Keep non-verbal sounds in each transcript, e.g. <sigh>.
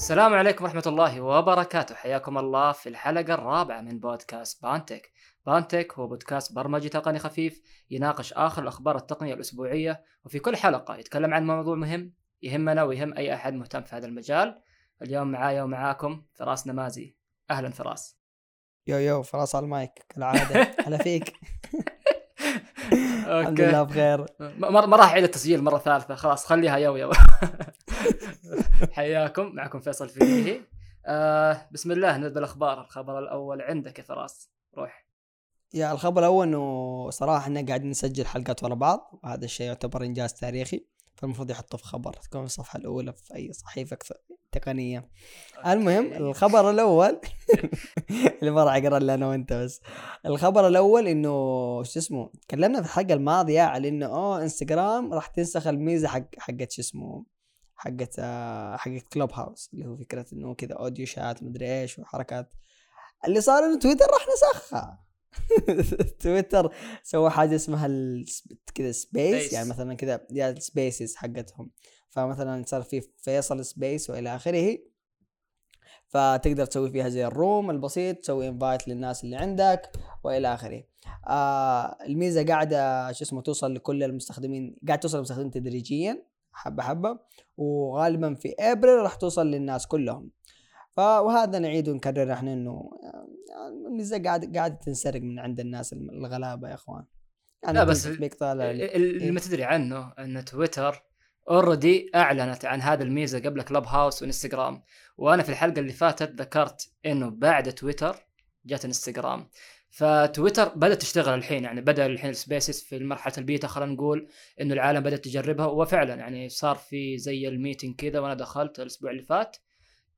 السلام عليكم ورحمة الله وبركاته. حياكم الله في الحلقة الرابعة من بودكاست بانتك بانتك هو بودكاست برمجي تقني خفيف يناقش آخر الأخبار التقنية الأسبوعية وفي كل حلقة يتكلم عن موضوع مهم يهمنا ويهم أي أحد مهتم في هذا المجال. اليوم معايا ومعاكم فراس نمازي. أهلا فراس. يو يو فراس على المايك كالعادة. <laughs> هلا فيك. الحمد لله بخير. ما ما راح اعيد التسجيل مرة ثالثة. خلاص خليها يو يو. <laughs> حياكم. معكم فيصل فيهي آه بسم الله نبدأ الاخبار الخبر الأول عندك يا فراس. روح. يا الخبر الأول إنه صراحة إحنا قاعدين نسجل حلقات ورا بعض وهذا الشيء يعتبر إنجاز تاريخي. فالمفروض يحطه في خبر تكون في الصفحة الأولى في أي صحيفة تقنية. المهم الخبر الأول <laughs> اللي ما راح أقرأ إلا أنا وأنت بس. الخبر الأول إنه شو اسمه تكلمنا في الحلقة الماضية على إنه أوه إنستغرام راح تنسخ الميزة حق حقت شو اسمه حقت آه حقت كلوب هاوس اللي هو فكرة إنه كذا audio chat مدري إيش وحركات. اللي صار إنه تويتر راح نسخها. تويتر سوى حاجة اسمها كذا space يعني مثلا كذا يا ال spaces حقتهم. فمثلا صار في فيصل space وإلى آخره. فتقدر تسوي فيها زي ال room البسيط تسوي invite للناس اللي عندك وإلى آخره. آه الميزة قاعدة شو اسمه توصل لكل المستخدمين قاعد توصل للمستخدمين تدريجيا حبة حبة. وغالبا في ابريل راح توصل للناس كلهم. فوهذا نعيد ونكرر إحنا إنه الميزه قاعد قاعدة تنسرق من عند الناس الغلابة يا إخوان. يعني لا بس اللي ما تدري عنه أن تويتر already أعلنت عن هذا الميزة قبل كلب هاوس وانستغرام وأنا في الحلقة اللي فاتت ذكرت إنه بعد تويتر جات انستغرام فتويتر بدأت تشتغل الحين يعني بدأ الحين spaces في مرحلة البيتا خلينا نقول إنه العالم بدأت تجربها. وفعلا يعني صار في زي ال meeting كذا وأنا دخلت الأسبوع اللي فات.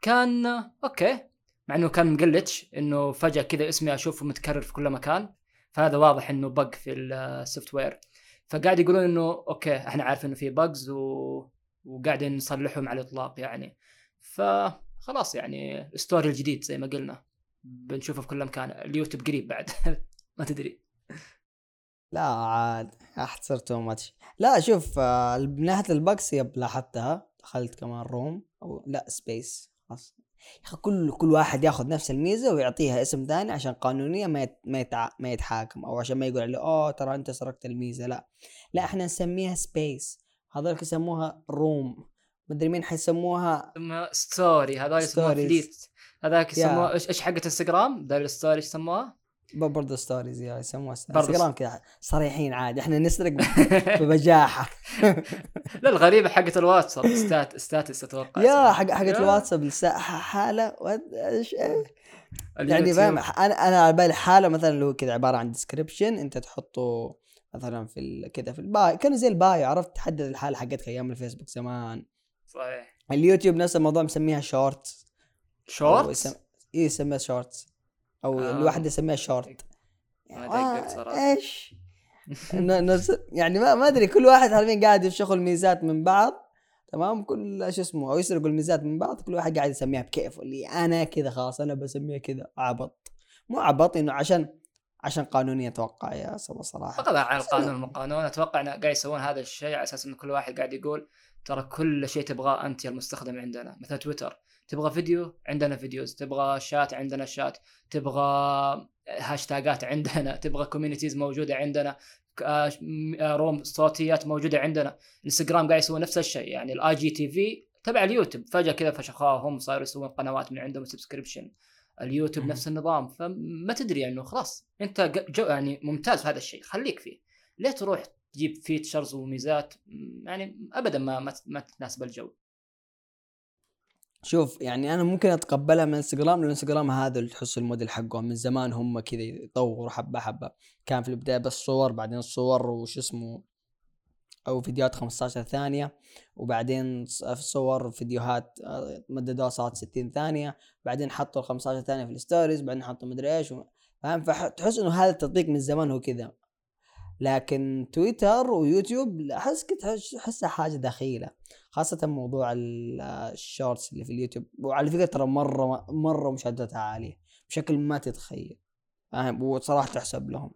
كان okay. مع إنه كان مقلتش إنه فجأة كذا اسمي أشوفه متكرر في كل مكان. فهذا واضح إنه bug في ال software فقاعد يقولون إنه okay إحنا عارفين إنه في bugs و... وقاعدين نصلحهم على الإطلاق يعني. فخلاص يعني ال story الجديد زي ما قلنا. بنشوفه في كل مكان. اليوتيوب قريب بعد. <laughs> ما تدري. لا عاد. احسر too much لا شوف آه، من ناحية ال bugs yep لاحظتها. دخلت كمان room أو لا space خلاص. يا أخي كل كل واحد ياخذ نفس الميزة ويعطيها اسم ثاني عشان قانونيا ما ما يتع... ما يتحاكم أو عشان ما يقول عليه أوه ترى أنت سرقت الميزة. لا لا إحنا نسميها space هذول يسموها room مدري مين حيسموها story هذول يسموها fleet هذاك يسموها إيش إيش حقت انستغرام ذا ال story إيش يسموها؟ برضه stories يا يسموها انستغرام كذا صريحين عادي إحنا نسرق <laughs> ببجاحة. لا الغريبة حقت الواتساب stat status أتوقع يا حق حقت الواتساب حالة إيش يعني فاهم أنا أنا على بالي حالة مثلا اللي هو كذا عبارة عن description أنت تحطه مثلا في كذا في ال bio كان زي ال bio عرفت؟ تحدد الحالة حقتك أيام الفيسبوك زمان. صحيح. اليوتيوب نفس الموضوع مسميها شورت شورت؟ اي يسميها شورت أو آه. الواحد يسميها شورت. آه إيش؟ يعني ما ما أدري كل واحد حاليا قاعد يفشخوا الميزات من بعض تمام؟ كل شو اسمه أو يسرقوا الميزات من بعض كل واحد قاعد يسميها بكيفه. اللي أنا كذا خلاص أنا بسميها كذا عبط. مو عبط إنه عشان عشان قانوني أتوقع يا سبا صراحة فقط عن القانون من القانون أتوقع إنه قاعد يسوون هذا الشيء على أساس إنه كل واحد قاعد يقول ترى كل شيء تبغاه أنت يا المستخدم عندنا. مثلا تويتر. تبغى فيديو؟ عندنا videos. تبغى شات؟ عندنا شات. تبغى هاشتاجات؟ عندنا. <laughs> تبغى communities موجودة؟ عندنا. آه، آه، room صوتيات موجودة؟ عندنا. انستغرام قاعد يسوون نفس الشيء. يعني ال IGTV تبع اليوتيوب. فجأة كذا فشخوهم صاروا يسوون قنوات من عندهم subscription اليوتيوب نفس النظام. فما تدري إنه خلاص. أنت جو يعني ممتاز في هذا الشيء. خليك فيه. ليه تروح تجيب features وميزات. يعني ابدا ما ما تناسب الجو. شوف يعني أنا ممكن أتقبلها من إنستغرام لأن إنستغرام هذا اللي تحس الموديل حقهم. من زمان هم كذا يطوروا حبة حبة. كان في البداية بس صور بعدين الصور وش اسمه أو فيديوهات 15 ثانية وبعدين صور فيديوهات آه، مددوها صارت 60 ثانية بعدين حطوا ال 15 ثانية في ال stories بعدين حطوا مدري إيش فاهم؟ فتحس إنه هذا التطبيق من زمان هو كذا. لكن تويتر ويوتيوب أحس كنت احسها حاجة دخيلة خاصة موضوع ال shorts اللي في اليوتيوب. وعلى فكرة ترى مرة مرة مشاهداتها عالية بشكل ما تتخيل. فاهم؟ وصراحة تحسب لهم.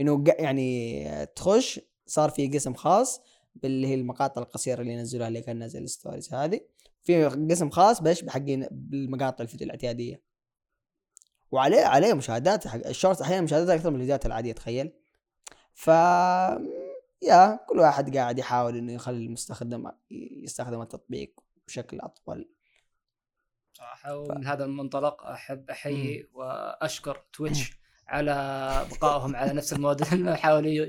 إنه يعني تخش صار في قسم خاص باللي هي المقاطع القصيرة اللي ينزلوها اللي كان نازل ال stories هذه. في قسم خاص بايش بحقين بالمقاطع الفيديو الاعتيادية. وعليه عليه مشاهدات حق أحيانا مشاهدات أكثر من الفيديوهات العادية تخيل. ف يا كل واحد قاعد يحاول إنه يخلي المستخدم يستخدم التطبيق بشكل أطول. صراحة ومن هذا المنطلق أحب أحيي وأشكر تويتش على بقائهم على نفس الموديل ما يحاولوا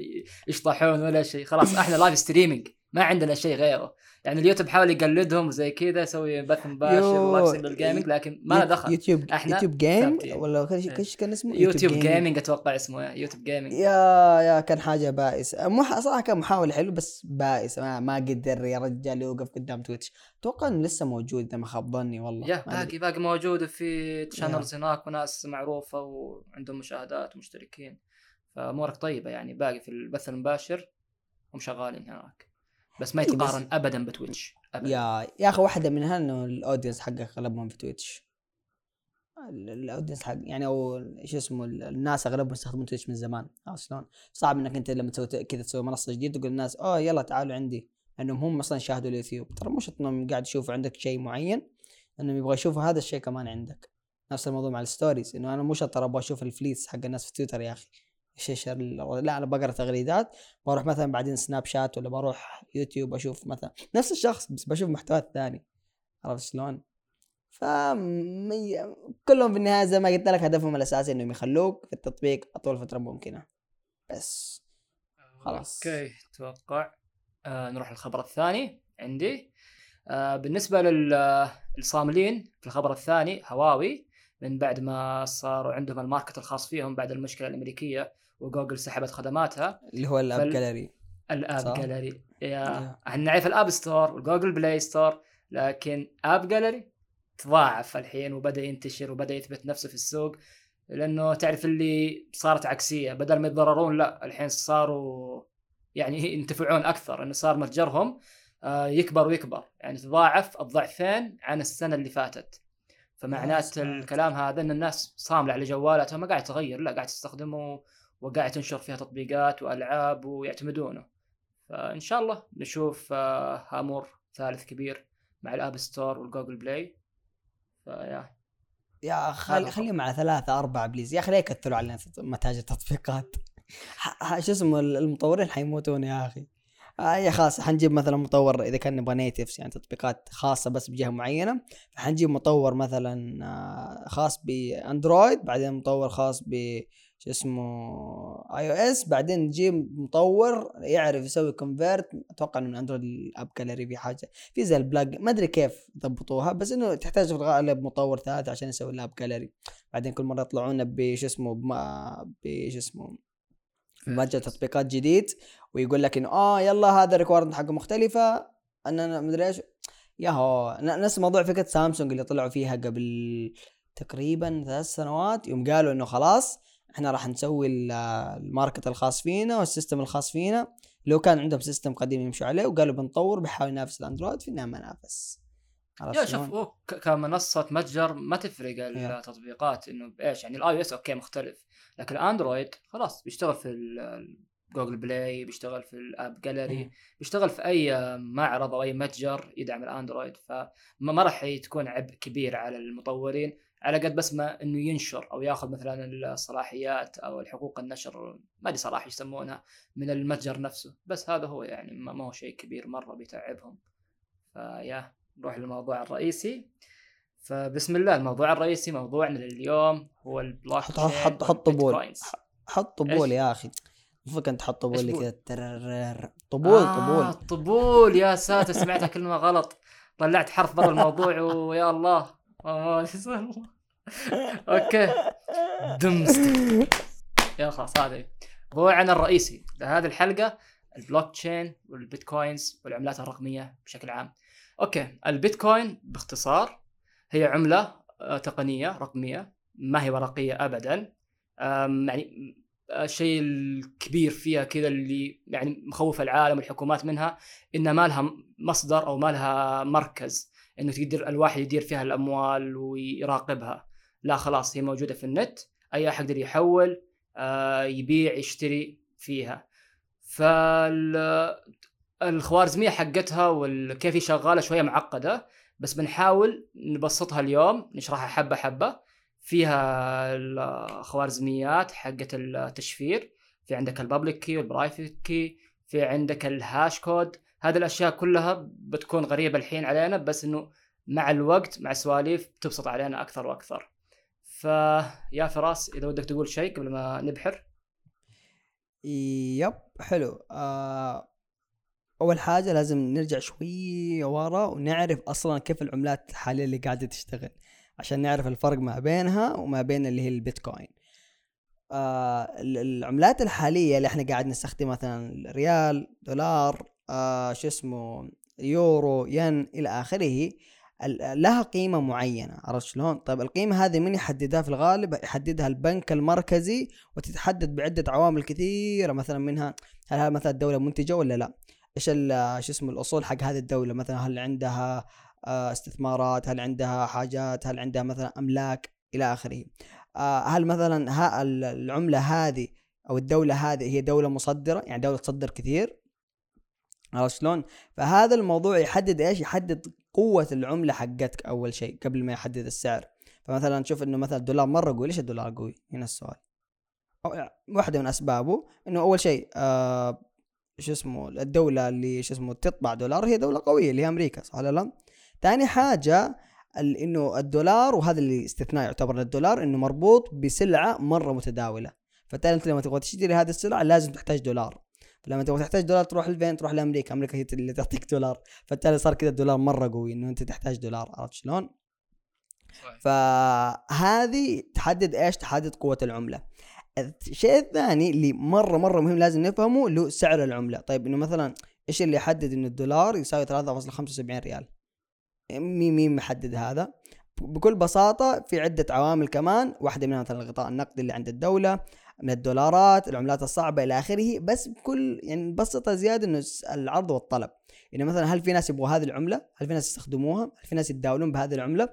يشطحون ولا شيء. خلاص إحنا live streaming ما عندنا شيء غيره. يعني اليوتيوب حاول يقلدهم وزي كذا يسوي بث مباشر live لل gaming لكن ما له دخل. يوتيوب إحنا يوتيوب game ولا إيش كان اسمه يوتيوب, يوتيوب Gaming أتوقع اسمه يوتيوب Gaming yeah yeah كان حاجة بائسة. مح... صراحة كان محاول حلو بس بائس ما, ما قدر يا رجال يوقف قدام تويتش. أتوقع إنه لسه موجود إذا ما خاب ظني والله. yeah باقي باقي موجود وفي channels هناك وناس معروفة وعندهم مشاهدات ومشتركين. فأمورك طيبة يعني باقي في البث المباشر. هم شغالين هناك. بس ما إيه، يتقارن ابدا بتويتش. أبداً. yeah يا أخي واحدة منها إنه ال audience حقك أغلبهم في تويتش. ال audience حق يعني أو إيش اسمه الناس أغلبهم يستخدمون تويتش من زمان. عرفت شلون؟ صعب إنك أنت لما تسوي كذا تسوي منصة جديدة تقول للناس أوه يلا تعالوا عندي. لأنهم هم أصلا شاهدوا اليوتيوب. ترى مش إنهم قاعد يشوفوا عندك شيء معين إنهم يبغوا يشوفوا هذا الشيء كمان عندك. نفس الموضوع مع ال stories إنه أنا مو شرط أبغى أشوف ال Fleets حق الناس في تويتر يا أخي. إيش لا أنا بقرأ تغريدات بروح مثلا بعدين سناب شات ولا بروح يوتيوب أشوف مثلا نفس الشخص بس بشوف محتوى ثاني عرفت شلون؟ ف كلهم في النهاية زي ما قلت لك هدفهم الأساسي إنهم يخلوك في التطبيق أطول فترة ممكنة. بس خلاص. okay أتوقع آه نروح للخبر الثاني عندي. آه بالنسبة للصاملين في الخبر الثاني هواوي من بعد ما صاروا عندهم ال market الخاص فيهم بعد المشكلة الأمريكية وجوجل سحبت خدماتها. اللي هو ال App فال... Gallery. ال AppGallery. Yeah إحنا نعرف ال App Store وجوجل بلاي ستور لكن AppGallery تضاعف الحين وبدأ ينتشر وبدأ يثبت نفسه في السوق لأنه تعرف اللي صارت عكسية. بدل ما يتضررون لا الحين صاروا يعني <laughs> ينتفعون أكثر. إنه صار متجرهم آه، يكبر ويكبر. يعني تضاعف الضعفين عن السنة اللي فاتت. فمعنات الكلام هذا إن الناس صاملة على جوالاتها ما قاعد تغير لا قاعد تستخدمه وقاعد تنشر فيها تطبيقات وألعاب ويعتمدونه. فإن شاء الله نشوف آه، هامور ثالث كبير مع ال App Store والجوجل بلاي. ف yeah yeah. خلي خلي مع ثلاثة أربعة please. يا أخي لا يكثروا علينا متاجر التطبيقات <laughs> شو اسمه المطورين حيموتون يا أخي. آه خلاص حنجيب مثلا مطور إذا كان نبغى native يعني تطبيقات خاصة بس بجهة معينة فحنجيب مطور مثلا آه خاص بأندرويد بعدين مطور خاص ب شو اسمه iOS بعدين نجيب مطور يعرف يسوي convert أتوقع إنه من اندرويد ال AppGallery في حاجة في زي ال plug ما أدري كيف ضبطوها بس إنه تحتاج في الغالب مطور ثالث عشان يسوي ال AppGallery بعدين كل مرة يطلعون بش اسمه بش اسمه متجر تطبيقات جديد ويقول لك إنه آه يلا هذا ال requirement حقه مختلفة. أنا مدري إيش. yeah هو نفس موضوع فكرة سامسونج اللي طلعوا فيها قبل تقريبا ثلاث سنوات يوم قالوا إنه خلاص إحنا راح نسوي ال market الخاص فينا وال system الخاص فينا. لو كان عندهم system قديم يمشوا عليه وقالوا بنطور بيحاول ينافس الأندرويد في ما نافس yeah شوف كمنصة متجر ما تفرق التطبيقات إنه بإيش يعني ال iOS okay مختلف لكن الأندرويد خلاص بيشتغل في جوجل بلاي بيشتغل في ال AppGallery بيشتغل في أي معرض أو أي متجر يدعم الأندرويد. فما راح تكون عبء كبير على المطورين. على قد بس ما إنه ينشر أو ياخذ مثلا الصلاحيات أو الحقوق النشر ما أدري صراحة يسمونها من المتجر نفسه. بس هذا هو يعني ما هو شيء كبير مرة بيتعبهم. فيا نروح للموضوع الرئيسي. فبسم الله الموضوع الرئيسي موضوعنا لليوم هو البلوك حط حط حط طبول. حط طبول يا أخي. المفروض كنت تحط طبول كذا طبول آه طبول. طبول. يا ساتر سمعتها كلمة غلط. طلعت حرف برا الموضوع ويا الله. آه okay. دمست yeah خلاص هذا موضوعنا الرئيسي لهذه الحلقة ال blockchain وال bitcoins والعملات الرقمية بشكل عام. okay البيتكوين باختصار هي عملة آه، تقنية رقمية ما هي ورقية ابدا. يعني الشيء الكبير فيها كذا اللي يعني مخوف العالم والحكومات منها ان ما لها مصدر أو ما لها مركز إنه تقدر الواحد يدير فيها الأموال ويراقبها. لا خلاص هي موجودة في النت أي أحد يقدر يحول آه، يبيع يشتري فيها. فالخوارزميه حقتها وكيف هي شغالة شوية معقدة بس بنحاول نبسطها اليوم نشرحها حبة حبة. فيها الخوارزميات حقت التشفير في عندك ال public key وال private key في عندك ال hash code. هذه الأشياء كلها بتكون غريبة الحين علينا بس إنه مع الوقت مع السواليف تبسط علينا أكثر وأكثر. ف yeah فراس إذا ودك تقول شيء قبل ما نبحر. yep حلو. آه أول حاجة لازم نرجع شوي ورا ونعرف أصلا كيف العملات الحاليه اللي قاعدة تشتغل عشان نعرف الفرق ما بينها وما بين اللي هي البيتكوين. آه العملات الحالية اللي إحنا قاعد نستخدم مثلا ريال دولار آه شو اسمه يورو ين إلى آخره لها قيمة معينة عرفت شلون؟ طيب القيمة هذه من يحددها في الغالب؟ يحددها البنك المركزي وتتحدد بعدة عوامل كثيرة مثلا منها هل هذا مثلا الدولة منتجة ولا لا؟ إيش شو اسمه الأصول حق هذه الدولة مثلا هل عندها آه، استثمارات؟ هل عندها حاجات؟ هل عندها مثلا أملاك؟ إلى آخره. آه، هل مثلا العملة هذه أو الدولة هذه هي دولة مصدرة يعني دولة تصدر كثير عرفت شلون؟ فهذا الموضوع يحدد إيش؟ يحدد قوة العملة حقتك أول شيء قبل ما يحدد السعر فمثلا تشوف إنه مثلا الدولار مرة قوي ليش الدولار قوي؟ هنا السؤال أو واحدة من أسبابه إنه أول شيء آه شو اسمه الدولة اللي شو اسمه تطبع دولار هي دولة قوية اللي هي أمريكا صح ولا لا؟ ثاني حاجة إنه الدولار وهذا اللي استثناء يعتبر للدولار إنه مربوط بسلعة مرة متداولة فبالتالي انت لما تبغى تشتري هذه السلعة لازم تحتاج دولار لما تبغى تحتاج دولار تروح لفين؟ تروح لأمريكا، أمريكا هي اللي تعطيك دولار، فبالتالي صار كذا الدولار مرة قوي إنه أنت تحتاج دولار، عرفت شلون؟ فهذه تحدد إيش؟ تحدد قوة العملة. الشيء الثاني اللي مرة مرة مهم لازم نفهمه اللي هو سعر العملة، طيب إنه مثلا إيش اللي يحدد إنه الدولار يساوي 3.75 ريال؟ مين مين محدد هذا؟ بكل بساطة في عدة عوامل كمان واحدة منها مثلا الغطاء النقدي اللي عند الدولة من الدولارات العملات الصعبة إلى آخره بس بكل يعني نبسطها زيادة إنه العرض والطلب. يعني مثلا هل في ناس يبغوا هذه العملة؟ هل في ناس يستخدموها؟ هل في ناس يتداولون بهذه العملة؟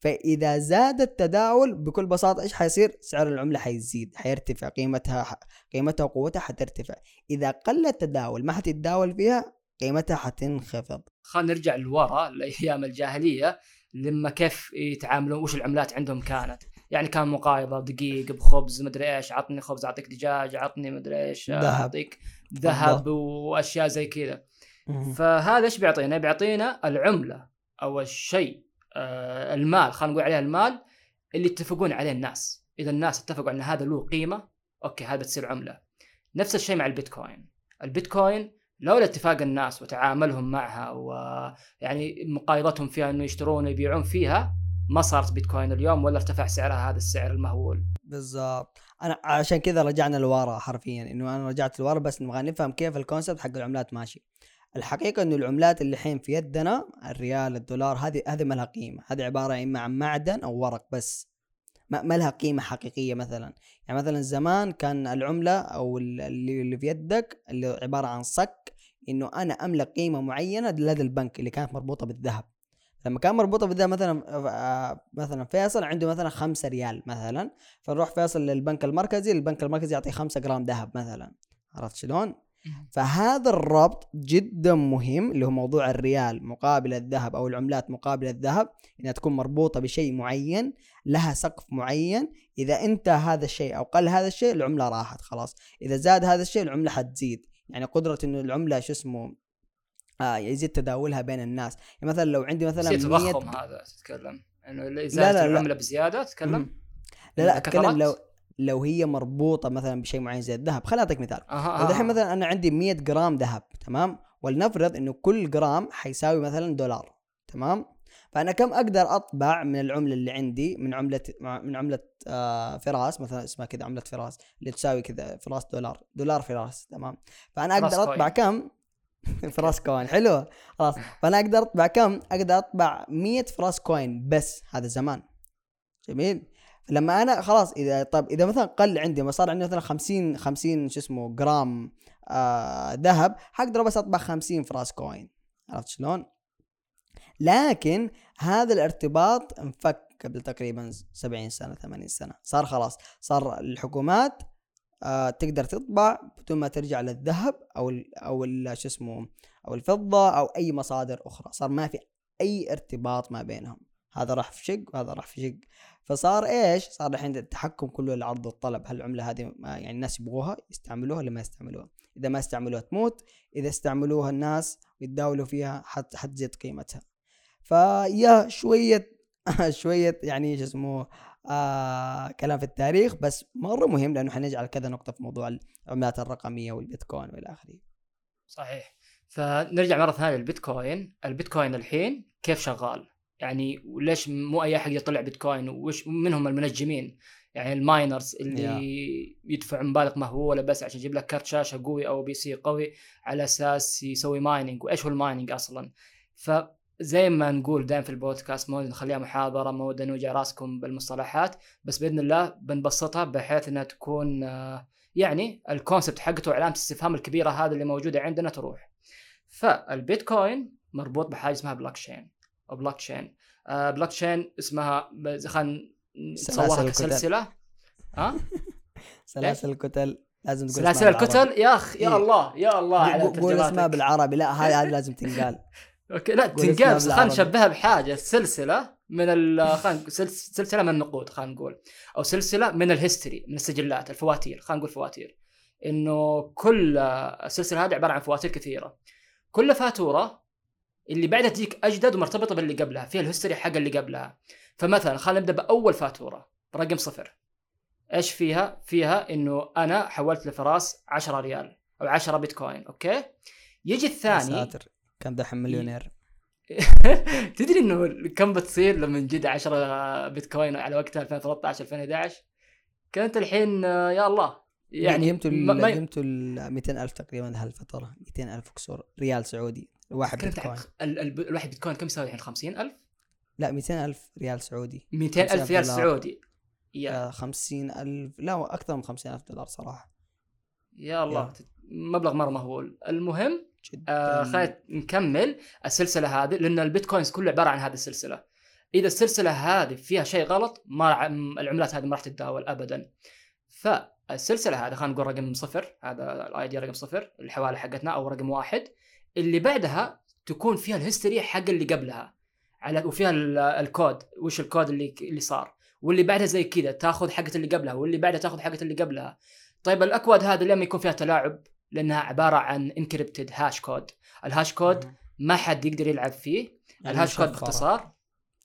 فإذا زاد التداول بكل بساطة إيش حيصير؟ سعر العملة حيزيد حيرتفع قيمتها قيمتها وقوتها حترتفع. إذا قل التداول ما حتتداول فيها قيمتها حتنخفض. خلينا نرجع لورا لأيام الجاهلية لما كيف يتعاملون وش العملات عندهم كانت؟ يعني كان مقايضة دقيق بخبز مدري إيش عطني خبز أعطيك دجاج عطني مدري إيش أعطيك ذهب وأشياء زي كذا. فهذا إيش بيعطينا؟ بيعطينا العملة أو الشيء آه المال خلينا نقول عليها المال اللي يتفقون عليه الناس. إذا الناس اتفقوا إن هذا له قيمة okay هذا تصير عملة. نفس الشيء مع البيتكوين. البيتكوين لولا اتفاق الناس وتعاملهم معها ويعني مقايضتهم فيها إنه يشترون ويبيعون فيها ما صارت بيتكوين اليوم ولا ارتفع سعرها هذا السعر المهول. بالضبط. أنا عشان كذا رجعنا لورا حرفيا إنه أنا رجعت لورا بس نبغى نفهم كيف ال concept حق العملات ماشي. الحقيقة إنه العملات اللي الحين في يدنا الريال الدولار هذه هذه ما لها قيمة. هذه عبارة إما عن معدن أو ورق بس. ما, لها قيمة حقيقية مثلا. يعني مثلا زمان كان العملة أو اللي, اللي في يدك اللي عبارة عن صك إنه أنا املك قيمة معينة لدى البنك اللي كانت مربوطة بالذهب. لما كان مربوطة بذا مثلا آه، مثلا فيصل عنده مثلا خمسة ريال مثلا فنروح فيصل للبنك المركزي البنك المركزي يعطيه خمسة جرام ذهب مثلا. عرفت شلون؟ فهذا الربط جدا مهم اللي هو موضوع الريال مقابل الذهب أو العملات مقابل الذهب إنها تكون مربوطة بشيء معين لها سقف معين. إذا أنت هذا الشيء أو قل هذا الشيء العملة راحت خلاص. إذا زاد هذا الشيء العملة حتزيد. يعني قدرة إنه العملة شو اسمه آه يزيد تداولها بين الناس. يعني مثلا لو عندي مثلا تضخم هذا تتكلم؟ إنه إذا لا لا العملة بزيادة تتكلم؟ لا لا أتكلم لو لو هي مربوطة مثلا بشيء معين زي الذهب. خليني أعطيك مثال. أه الحين مثلا أنا عندي 100 جرام ذهب تمام؟ ولنفرض إنه كل جرام حيساوي مثلا دولار تمام؟ فأنا كم أقدر أطبع من العملة اللي عندي؟ من عملة من عملة آه فراس مثلا اسمها كذا عملة فراس اللي تساوي كذا فراس دولار دولار فراس تمام؟ فأنا أقدر أطبع كم؟ <laughs> فراس coin. حلو. خلاص. فأنا أقدر أطبع كم؟ أقدر أطبع 100 فراس coin بس هذا زمان جميل. لما أنا خلاص إذا طب إذا مثلا قل عندي ما صار عندي مثلا 50 50 شو اسمه جرام آه ذهب حقدر بس أطبع 50 فراس coin. عرفت شلون؟ لكن هذا الارتباط انفك قبل تقريبا 70 سنة 80 سنة. صار خلاص. صار الحكومات آه تقدر تطبع بدون ما ترجع للذهب أو ال أو ال شو اسمه أو الفضة أو أي مصادر أخرى صار ما في أي ارتباط ما بينهم هذا راح في شق وهذا راح في شق فصار إيش؟ صار الحين التحكم كله العرض والطلب هل العمله هذه يعني الناس يبغوها يستعملوها ولا ما يستعملوها؟ إذا ما استعملوها تموت، إذا استعملوها الناس ويتداولوا فيها حت حتزيد قيمتها. فيا شوية <laughs> شوية يعني شو اسمه آه كلام في التاريخ بس مرة مهم لأنه حنجعل كذا نقطة في موضوع العملات الرقمية والبيتكوين وإلى آخره. صحيح. فنرجع مرة ثانية للبيتكوين، البيتكوين الحين كيف شغال؟ يعني وليش مو أي أحد يطلع بيتكوين وش منهم المنجمين يعني ال miners اللي yeah. يدفع مبالغ مهوله بس عشان يجيب لك كارت شاشة قوي أو PC قوي على أساس يسوي mining وإيش هو ال mining أصلا فزي ما نقول دائما في البودكاست مو نخليها محاضرة مو نوجع راسكم بالمصطلحات بس بإذن الله بنبسطها بحيث إنها تكون آه، يعني ال concept حقته علامه الاستفهام الكبيرة هذه اللي موجودة عندنا تروح. فالبيتكوين مربوط بحاجة اسمها بلوك تشين أو بلوك تشين آه بلوك تشين اسمها خلينا نصورها كسلسلة. ها؟ <laughs> سلاسل الكتل. لازم تقول سلاسل الكتل؟ يا أخ يا إيه. الله يا الله على قول اسمها بالعربي. لا هذه لازم <laughs> تنقال. okay لا تنقال خلينا نشبهها بحاجة. سلسلة من ال خلينا سلسلة من النقود خلينا نقول. أو سلسلة من ال history من السجلات الفواتير خلينا نقول فواتير. إنه كل السلسلة هذه عبارة عن فواتير كثيرة. كل فاتورة اللي بعدها تجيك أجدد ومرتبطة باللي قبلها فيها ال history حق اللي قبلها. فمثلا خلينا نبدأ بأول فاتورة رقم صفر. إيش فيها؟ فيها إنه أنا حولت لفراس 10 ريال أو 10 بيتكوين okay؟ يجي الثاني ساتر. كم دحين مليونير؟ <laughs> تدري إنه كم بتصير لما نجد 10 بيتكوين على وقتها 2013 2011 كانت الحين يا الله. يعني يمتوا ما يمتوا ال 200000 تقريبا هالفترة 200000 كسور ريال سعودي الواحد بيتكوين. الواحد بيتكوين كم يساوي الحين؟ 50000 لا 200000 ريال سعودي. 200000 ريال سعودي. يا. 50000 لا أكثر من 50000 دولار صراحة. يا الله يا. مبلغ مرة مهول. المهم آه خلينا نكمل. السلسلة هذه لأن البيتكوينز كله عبارة عن هذه السلسلة. إذا السلسلة هذه فيها شيء غلط ما العملات هذه ما راح تتداول ابدا. فالسلسلة هذه خلينا نقول رقم صفر هذا ال ID رقم صفر الحواله حقتنا أو رقم واحد. اللي بعدها تكون فيها ال history حق اللي قبلها. على وفيها الكود وش الكود اللي اللي صار. واللي بعدها زي كذا تاخذ حقه اللي قبلها واللي بعدها تاخذ حقه اللي قبلها. طيب الأكواد هذه لما يكون فيها تلاعب لأنها عبارة عن encrypted hash code ال hash code ما حد يقدر يلعب فيه. يعني ال hash code باختصار.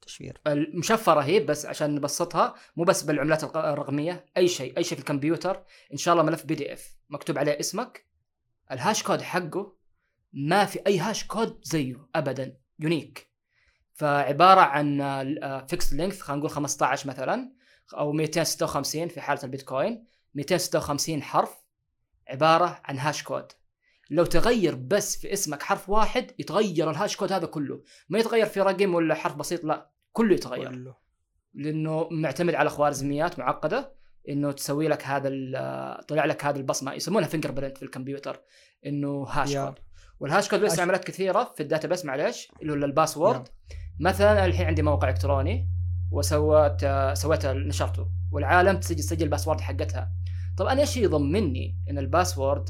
تشفير. المشفرة هي بس عشان نبسطها مو بس بالعملات الرقمية أي شيء أي شيء في الكمبيوتر إن شاء الله ملف PDF مكتوب عليه اسمك. ال hash code حقه ما في أي hash code زيه ابدا unique فعبارة عن fixed length خلينا نقول 15 مثلا أو 256 في حالة البيتكوين 256 حرف. عبارة عن hash code لو تغير بس في اسمك حرف واحد يتغير ال hash code هذا كله. ما يتغير في رقم ولا حرف بسيط لا كله يتغير. كله. لأنه معتمد على خوارزميات معقدة إنه تسوي لك هذا طلع لك هذه البصمة يسمونها fingerprint في الكمبيوتر إنه hash code وال hash code له عمليات كثيرة في ال database معلش اللي هو ال password. مثلا الحين عندي موقع إلكتروني وسويت سويت نشرته والعالم تسجل تسجل ال password حقتها. طب أنا إيش يضمني إن ال password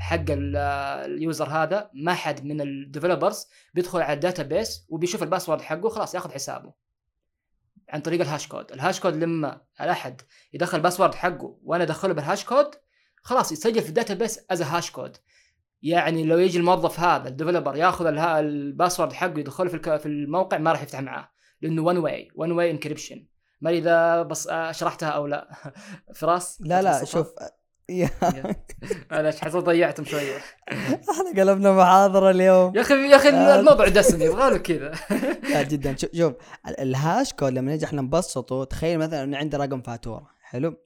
حق ال user هذا ما حد من ال developers بيدخل على ال database وبيشوف ال password حقه خلاص ياخذ حسابه عن طريق ال hash code. ال hash code لما الأحد يدخل ال password حقه وأنا أدخله بال hash code خلاص يتسجل في ال database as hash code يعني لو يجي الموظف هذا ال developer ياخذ ال password حقه يدخله في الموقع ما راح يفتح معاه لأنه one way one way encryption ما إذا بس شرحتها أو لا. <laughs> فراس لا لا شوف <laughs> أنا حسيت ضيعتم شوية. <laughs> إحنا قلبنا محاضرة اليوم. يا أخي يا أخي الموضوع دسم يبغى له كذا. لا جدا. شوف الهاش كود لما نجي إحنا نبسطه تخيل مثلا إنه عندي رقم فاتورة حلو؟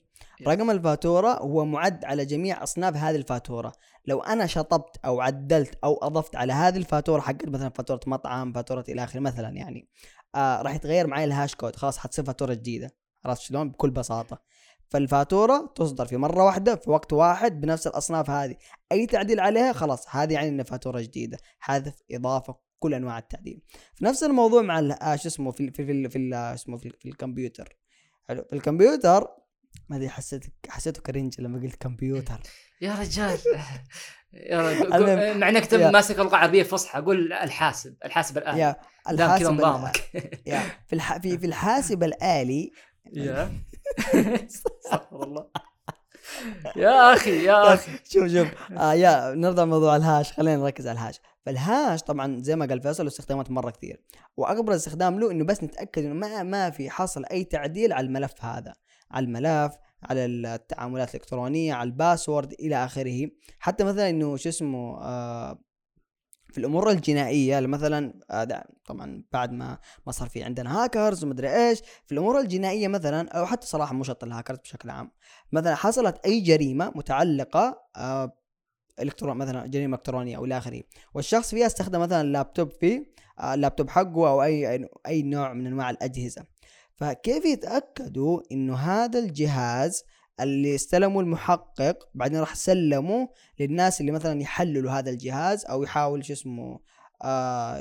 رقم الفاتورة هو معد على جميع أصناف هذه الفاتورة. لو أنا شطبت أو عدلت أو أضفت على هذه الفاتورة حقت مثلا فاتورة مطعم فاتورة إلى آخره مثلا يعني آه راح يتغير معي ال hash code خلاص حتصير فاتورة جديدة. عرفت شلون؟ بكل بساطة. فالفاتورة تصدر في مرة واحدة في وقت واحد بنفس الأصناف هذه. أي تعديل عليها خلاص هذه يعني إنها فاتورة جديدة. حذف إضافة كل أنواع التعديل. في نفس الموضوع مع آه، شو اسمه في في في, في اسمه في, في الكمبيوتر. حلو. في الكمبيوتر ما أدري حسيت حسيته cringe لما قلت كمبيوتر يا رجال. يا <laughs> مع إنك ماسك اللغة العربيه فصحى قول الحاسب الحاسب الآلي. يا الحاسب نظامك. <laughs> يا في الح... في في الحاسب الآلي. يا. <laughs> استغفر الله. يا أخي يا أخي. شوف شوف. آه يا نرجع موضوع الهاش. خلينا نركز على الهاش. فالهاش طبعا زي ما قال فيصل استخدامات مرة كثير. واكبر استخدام له إنه بس نتأكد إنه ما ما في حصل أي تعديل على الملف هذا. على الملف على التعاملات الإلكترونية على الباسورد إلى آخره. حتى مثلا إنه شو اسمه آه في الأمور الجنائية مثلا آه طبعا بعد ما ما صار في عندنا هاكرز ومدري إيش. في الأمور الجنائية مثلا أو حتى صراحة مو شرط الهاكرز بشكل عام. مثلا حصلت أي جريمة متعلقة آه الكترون مثلا جريمة إلكترونية أو إلى آخره. والشخص فيها استخدم مثلا اللابتوب فيه اللابتوب حقه أو أي أي نوع من أنواع الأجهزة. فكيف يتأكدوا إنه هذا الجهاز اللي استلموا المحقق بعدين راح سلموا للناس اللي مثلا يحللوا هذا الجهاز أو يحاول شو اسمه آه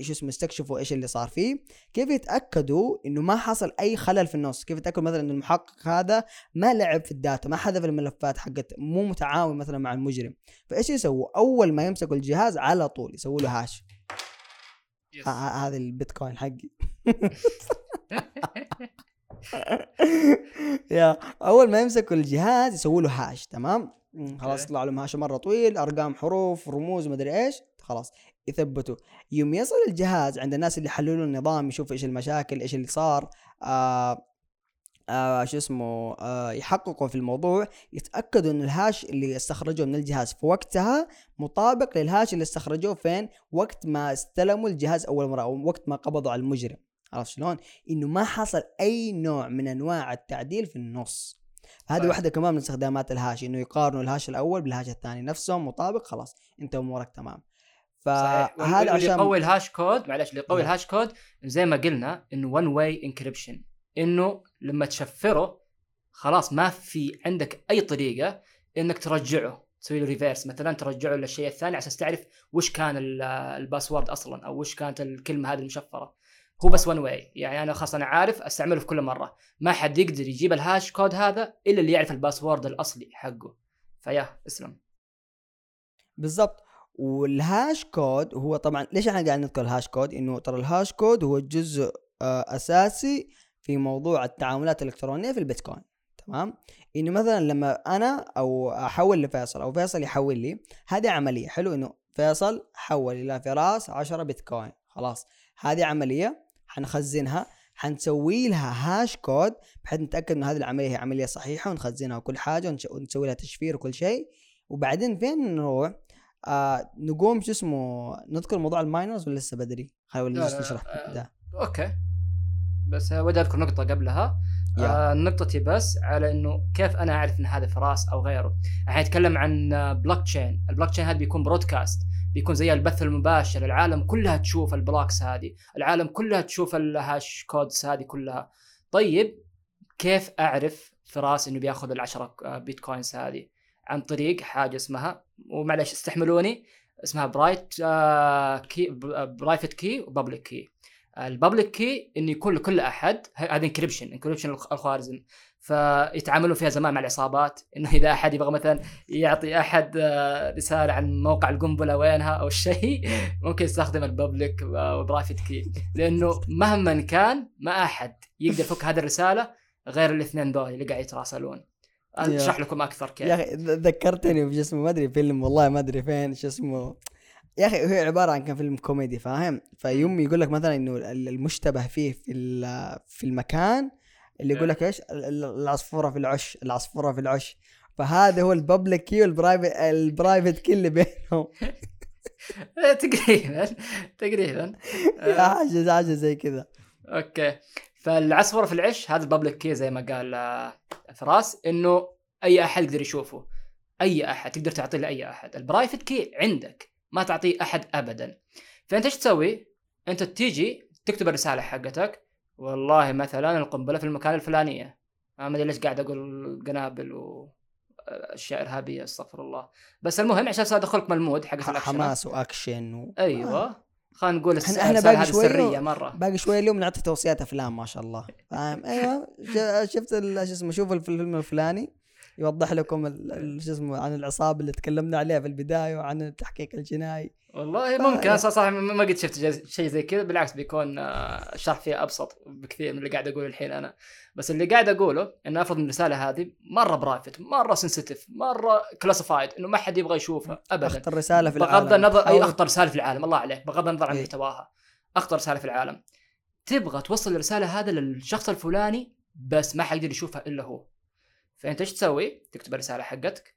شو اسمه يستكشفوا إيش اللي صار فيه؟ كيف يتأكدوا إنه ما حصل أي خلل في النص؟ كيف يتأكدوا مثلا إنه المحقق هذا ما لعب في الداتا ما حذف الملفات حقت مو متعاون مثلا مع المجرم؟ فإيش يسووا؟ أول ما يمسكوا الجهاز على طول يسووا له هاش هذا البيتكوين حقي. <laughs> <laughs> يا أول ما يمسكوا الجهاز يسووا له هاش تمام؟ خلاص يطلع لهم هاش مرة طويل أرقام حروف رموز مدري إيش خلاص يثبتوا يوم يصل الجهاز عند الناس اللي حللوا النظام يشوفوا إيش المشاكل إيش اللي صار آه آه شو اسمه آه يحققوا في الموضوع يتأكدوا إن الهاش اللي استخرجوه من الجهاز في وقتها مطابق للهاش اللي استخرجوه فين؟ وقت ما استلموا الجهاز أول مرة أو وقت ما قبضوا على المجرم. عرفت شلون؟ إنه ما حصل أي نوع من أنواع التعديل في النص. هذه واحدة كمان من استخدامات ال hash إنه يقارنوا ال hash الأول بال hash الثاني نفسهم مطابق خلاص أنت أمورك تمام. فهذا عشان يقوي ال hash code معلش اللي يقوي ال hash code زي ما قلنا إنه one way encryption إنه لما تشفره خلاص ما في عندك أي طريقة إنك ترجعه تسوي له reverse مثلا ترجعه للشيء الثاني عشان تعرف وش كان ال password أصلا أو وش كانت الكلمة هذه المشفرة. هو بس one way يعني أنا خلاص أنا عارف أستعمله في كل مرة. ما حد يقدر يجيب ال hash code هذا إلا اللي يعرف ال password الأصلي حقه. فيا اسلم. بالضبط. وال hash code هو طبعا ليش إحنا قاعدين نذكر ال hash code؟ إنه ترى ال hash code هو جزء آه، أساسي في موضوع التعاملات الإلكترونية في البيتكوين. تمام؟ إنه مثلا لما أنا أو أحول لفيصل أو فيصل يحول لي هذه عملية. حلو إنه فيصل حول إلى فراس 10 بيتكوين. خلاص. هذه عملية. حنخزنها حنسوي لها hash code بحيث نتأكد ان هذه العملية هي عملية صحيحة ونخزنها وكل حاجة ونسوي لها تشفير وكل شيء. وبعدين فين نروح؟ آه نقوم شو اسمه نذكر موضوع ال miners ولا لسه بدري؟ خلينا نشرح. ده. okay. بس ودي أذكر نقطة قبلها. آه نقطتي بس على إنه كيف أنا أعرف إن هذا فراس أو غيره. إحنا نتكلم عن blockchain ال blockchain هذا بيكون broadcast بيكون زي البث المباشر العالم كلها تشوف ال blocks هذه العالم كلها تشوف ال hash codes هذه كلها. طيب كيف أعرف فراس إنه بياخذ العشرة بيتكوينز هذه؟ عن طريق حاجة اسمها ومعلش استحملوني اسمها private key private key و public key. ال public key إنه يكون لكل أحد هذا encryption encryption الخوارزم فيتعاملوا فيها زمان مع العصابات إنه إذا أحد يبغى مثلا يعطي أحد آه، رسالة عن موقع القنبلة وينها أو شيء <laughs> ممكن يستخدم ال public و private key. لأنه مهما كان ما أحد يقدر يفك هذه الرسالة غير الاثنين دول اللي قاعد يتراسلون. أشرح لكم أكثر كيف. يا أخي ذكرتني بجسمه ما أدري فيلم والله ما أدري فين شو اسمه. يا أخي هي عبارة عن كان فيلم كوميدي فاهم؟ فيوم يقول لك مثلا إنه المشتبه فيه في في المكان اللي يقول لك إيش؟ العصفورة في العش العصفورة في العش. فهذا هو ال public key وال private ال private key اللي بينهم. <laughs> تقريبا تقريبا. <laughs> حاجة حاجة زي كذا. okay. فالعصفورة في العش هذا ال public key زي ما قال آه، فراس إنه أي أحد يقدر يشوفه. أي أحد تقدر تعطيه لأي أحد. ال private key عندك ما تعطيه أحد ابدا. فأنت إيش تسوي؟ أنت تيجي تكتب الرسالة حقتك والله مثلا القنبلة في المكان الفلانية. ما أدري ليش قاعد أقول قنابل و أشياء إرهابية استغفر الله. بس المهم عشان ادخلكم ال mood حق الأكشن. حماس وأكشن و... أيوه. خلينا نقول إحنا إحنا باقي شوية سرية مرة. باقي شوية اليوم نعطي توصيات أفلام ما شاء الله. فاهم؟ أيوه. شفت شو اسمه شوف الفيلم الفلاني يوضح لكم شو اسمه عن العصابة اللي تكلمنا عليها في البداية وعن التحقيق الجنائي. والله ممكن أنا صراحة ما قد شفت شيء زي كذا بالعكس بيكون الشرح آه، فيه أبسط بكثير من اللي قاعد أقوله الحين أنا. بس اللي قاعد أقوله إنه أفرض الرسالة هذه مرة private مرة sensitive مرة classified إنه ما حد يبغى يشوفها ابدا. اخطر رسالة في العالم. بغض النظر أي أخطر رسالة في العالم الله عليك بغض النظر عن إيه. محتواها. أخطر رسالة في العالم. تبغى توصل الرسالة هذا للشخص الفلاني بس ما حيقدر يشوفها إلا هو. فأنت إيش تسوي؟ تكتب الرسالة حقتك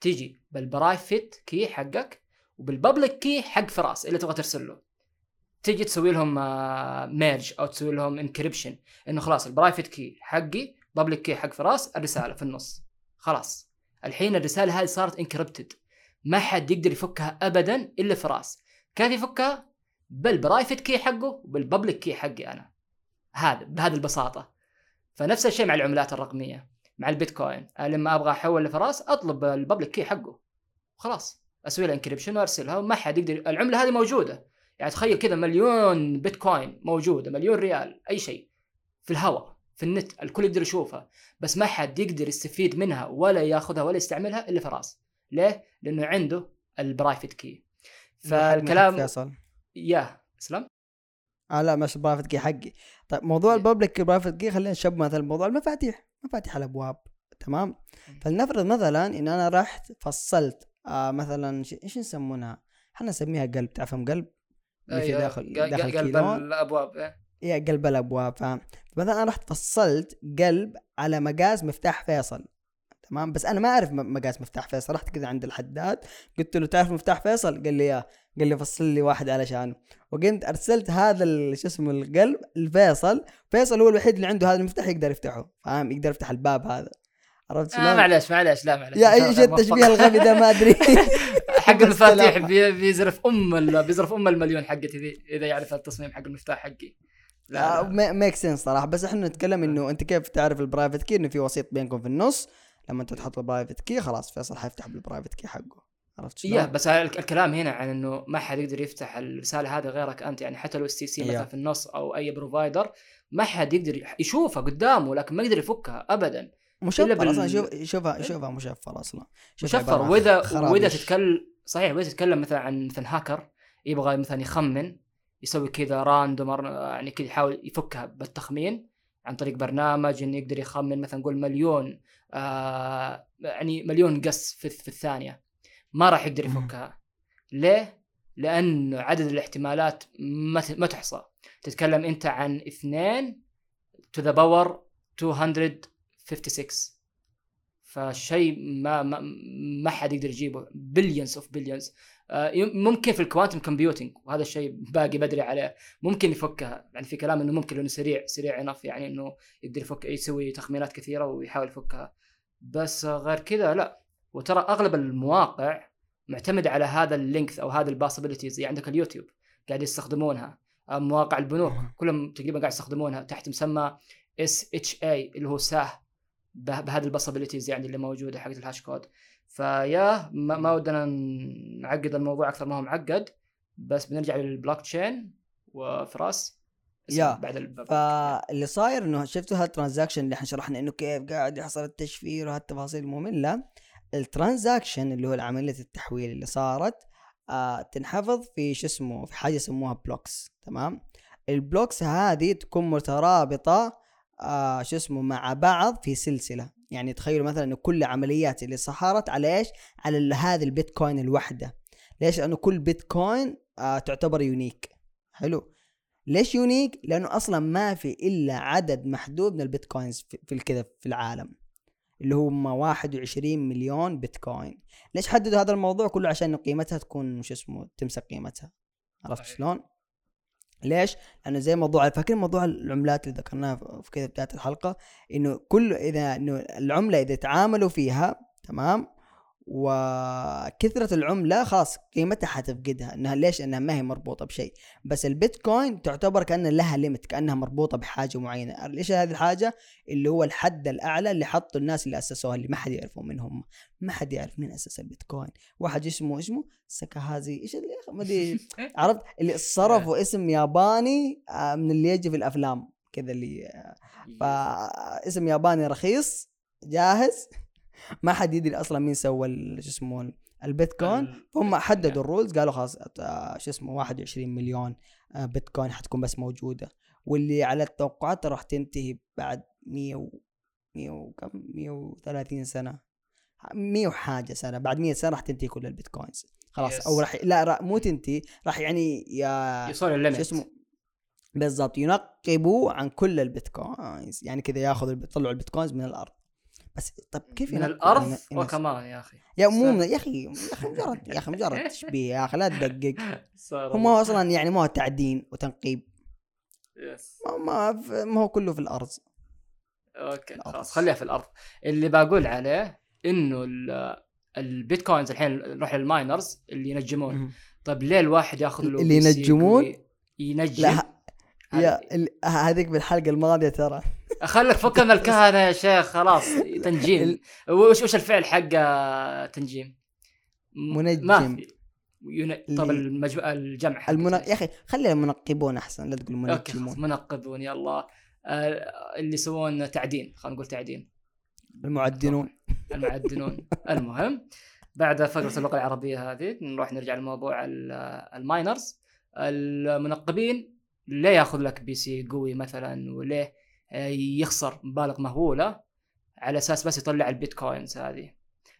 تيجي بال private key حقك وبال public key حق فراس اللي تبغى ترسل له. تيجي تسوي لهم merge آه، أو تسوي لهم encryption إنه خلاص ال private key حقي public key حق فراس الرسالة في النص. خلاص. الحين الرسالة هذه صارت encrypted ما حد يقدر يفكها ابدا إلا فراس كيف يفكها؟ بال private key حقه وبال public key حقي أنا. هذا بهذه البساطة. فنفس الشيء مع العملات الرقمية مع البيتكوين. لما أبغى أحول لفراس أطلب ال public key حقه. خلاص. أسوي له encryption وأرسلها وما حد يقدر العملة هذه موجودة. يعني تخيل كذا مليون بيتكوين موجودة مليون ريال أي شيء. في الهواء في النت الكل يقدر يشوفها. بس ما حد يقدر يستفيد منها ولا ياخذها ولا يستعملها إلا فراس. ليه؟ لأنه عنده ال private key فالكلام فيصل. يا اسلم. آه لا مش private key حقي. طيب موضوع ال public private key خلينا نشب مثلا موضوع المفاتيح. مفاتيح الأبواب تمام؟ فلنفرض مثلا إن أنا رحت فصلت آه مثلا إيش يسمونها؟ إحنا نسميها قلب تعرفهم قلب؟ اللي في أيوة، داخل داخل قلب الأبواب إيه. هي قلب الأبواب فاهم مثلا أنا رحت فصلت قلب على مقاس مفتاح فيصل تمام؟ بس أنا ما أعرف مقاس مفتاح فيصل. رحت كذا عند الحداد قلت له تعرف مفتاح فيصل؟ قال لي ياه قال لي فصل لي واحد علشانه وقمت أرسلت هذا شو اسمه القلب الفيصل فيصل هو الوحيد اللي عنده هذا المفتاح يقدر يفتحه فاهم؟ يقدر يفتح الباب هذا. عرفت شلون؟ آه معلش معلش لا معلش يا إيش التشبيه الغبي ده؟ ما أدري. <laughs> حق المفاتيح بيزرف أم بيزرف أم المليون حقتي ذي إذا يعرف التصميم حق المفتاح حقي. لا, لا. make sense صراحة. بس إحنا نتكلم إنه أنت كيف تعرف ال private key إنه في وسيط بينكم في النص. لما أنت تحط ال private key خلاص فيصل حيفتح بال private key حقه. عرفت شلون؟ yeah, بس الكلام هنا عن إنه ما حد يقدر يفتح الرسالة هذه غيرك أنت. يعني حتى لو STC مثلا في النص أو أي provider ما حد يقدر يشوفها قدامه لكن ما يقدر يفكها ابدا. مشفر أصلا شوف شوفها شوفها مشفر أصلا. مشفر. وإذا وإذا تتكلم صحيح وإذا تتكلم مثلا عن مثلا هاكر يبغى مثلا يخمن يسوي كذا راندوم يعني كذا يحاول يفكها بالتخمين عن طريق برنامج إنه يقدر يخمن مثلا نقول مليون آه يعني مليون قص في, في الثانية. ما راح يقدر يفكها. ليه؟ لأن عدد الاحتمالات ما تحصى تتكلم أنت عن اثنين to the power 200 56 فشيء ما ما, ما حد يقدر يجيبه. billions of billions ممكن في ال quantum computing وهذا الشيء باقي بدري عليه. ممكن يفكها. يعني في كلام إنه ممكن انه سريع سريع enough يعني إنه يقدر يفك يسوي تخمينات كثيرة ويحاول يفكها. بس غير كذا لا. وترى أغلب المواقع معتمدة على هذا ال length أو هذا ال possibilities يعني عندك اليوتيوب قاعد يستخدمونها. آه، مواقع البنوك كلهم تقريبا قاعد يستخدمونها تحت مسمى SHA اللي هو SHA. بهذه ال possibilities يعني اللي موجودة حقت ال hash code. فيا ما, ما ودنا نعقد الموضوع أكثر ما هو معقد بس بنرجع للبلوك تشين وفراس يا بعد فاللي صاير إنه شفتوا ه ال transaction اللي إحنا شرحنا إنه كيف قاعد يحصل التشفير وهالتفاصيل المملة؟ ال transaction اللي هو عمليه التحويل اللي صارت آه تنحفظ في شو اسمه في حاجة يسموها blocks تمام؟ ال blocks هذه تكون مترابطة آه شو اسمه مع بعض في سلسلة. يعني تخيلوا مثلا إنه كل عمليات اللي صارت على إيش؟ على هذه البيتكوين الواحده ليش؟ لأنه كل بيتكوين آه تعتبر unique حلو. ليش unique لأنه أصلا ما في إلا عدد محدود من البيتكوينز في, الكذا في العالم. اللي هم 21 مليون بيتكوين. ليش حددوا هذا الموضوع؟ كله عشان قيمتها تكون شو اسمه تمسك قيمتها. عرفت شلون؟ ليش؟ لأنه زي موضوع فاكرين موضوع العملات اللي ذكرناها في كذا بداية الحلقة إنه كل إذا إنه العملة إذا تعاملوا فيها تمام وكثرة العملة خلاص قيمتها حتفقدها. إنها ليش؟ إنها ما هي مربوطة بشيء. بس البيتكوين تعتبر كأن لها ليمت كأنها مربوطة بحاجة معينة. ليش هذه الحاجة؟ اللي هو الحد الأعلى اللي حطوا الناس اللي أسسوها اللي ما حد يعرفوا منهم. ما حد يعرف مين أسس البيتكوين. واحد اسمه اسمه سكاهازي إيش اللي ما أدري. <laughs> عرفت؟ اللي صرفوا اسم ياباني آه، من اللي يجي في الأفلام. كذا اللي آه، فاسم ياباني رخيص جاهز. ما حد يدري أصلا مين سوى شو اسمه البيتكوين. فهم حددوا الرولز قالوا خلاص آه، شو اسمه 21 مليون آه، بيتكوين حتكون بس موجودة. واللي على التوقعات راح تنتهي بعد 100 و 100 وكم؟ 130 سنة. 100 وحاجة سنة. بعد 100 سنة راح تنتهي كل البيتكوينز. خلاص yes. أو راح لا را مو تنتهي راح يعني يا يوصل الليمت اسمه؟ بالضبط ينقبوا عن كل البيتكوينز. يعني كذا ياخذ يطلعوا البيتكوينز من الأرض. بس طب كيف من الأرض وكمان يا أخي. يا مو يا أخي يا أخي مجرد يا أخي مجرد <laughs> تشبيه يا أخي لا تدقق. <laughs> هم أصلا يعني ما هو تعدين وتنقيب. yes ما ما هو كله في الأرض. okay خلاص خليها في الأرض. اللي بقول عليه إنه البيتكوينز الحين نروح لل miners اللي ينجمون. طيب ليه الواحد ياخذ له اللي ينجمون؟ ينجم لا هذيك بالحلقة الماضية ترى. خلك فك من الكهنة يا شيخ خلاص تنجيم. وش وش الفعل حق تنجيم؟ منجم. ما في. طب المجمع الجمع المن... يا أخي خلي المنقبون أحسن لا تقول منجمون. منقبون يلا. آه اللي يسوون تعدين خلينا نقول تعدين. المعدنون. المعدنون. <laughs> المهم بعد فقرة اللغة العربية هذه نروح نرجع لموضوع ال miners. المنقبين ليه ياخذ لك PC قوي مثلا وليه يخسر مبالغ مهولة على أساس بس يطلع البيتكوينز هذه.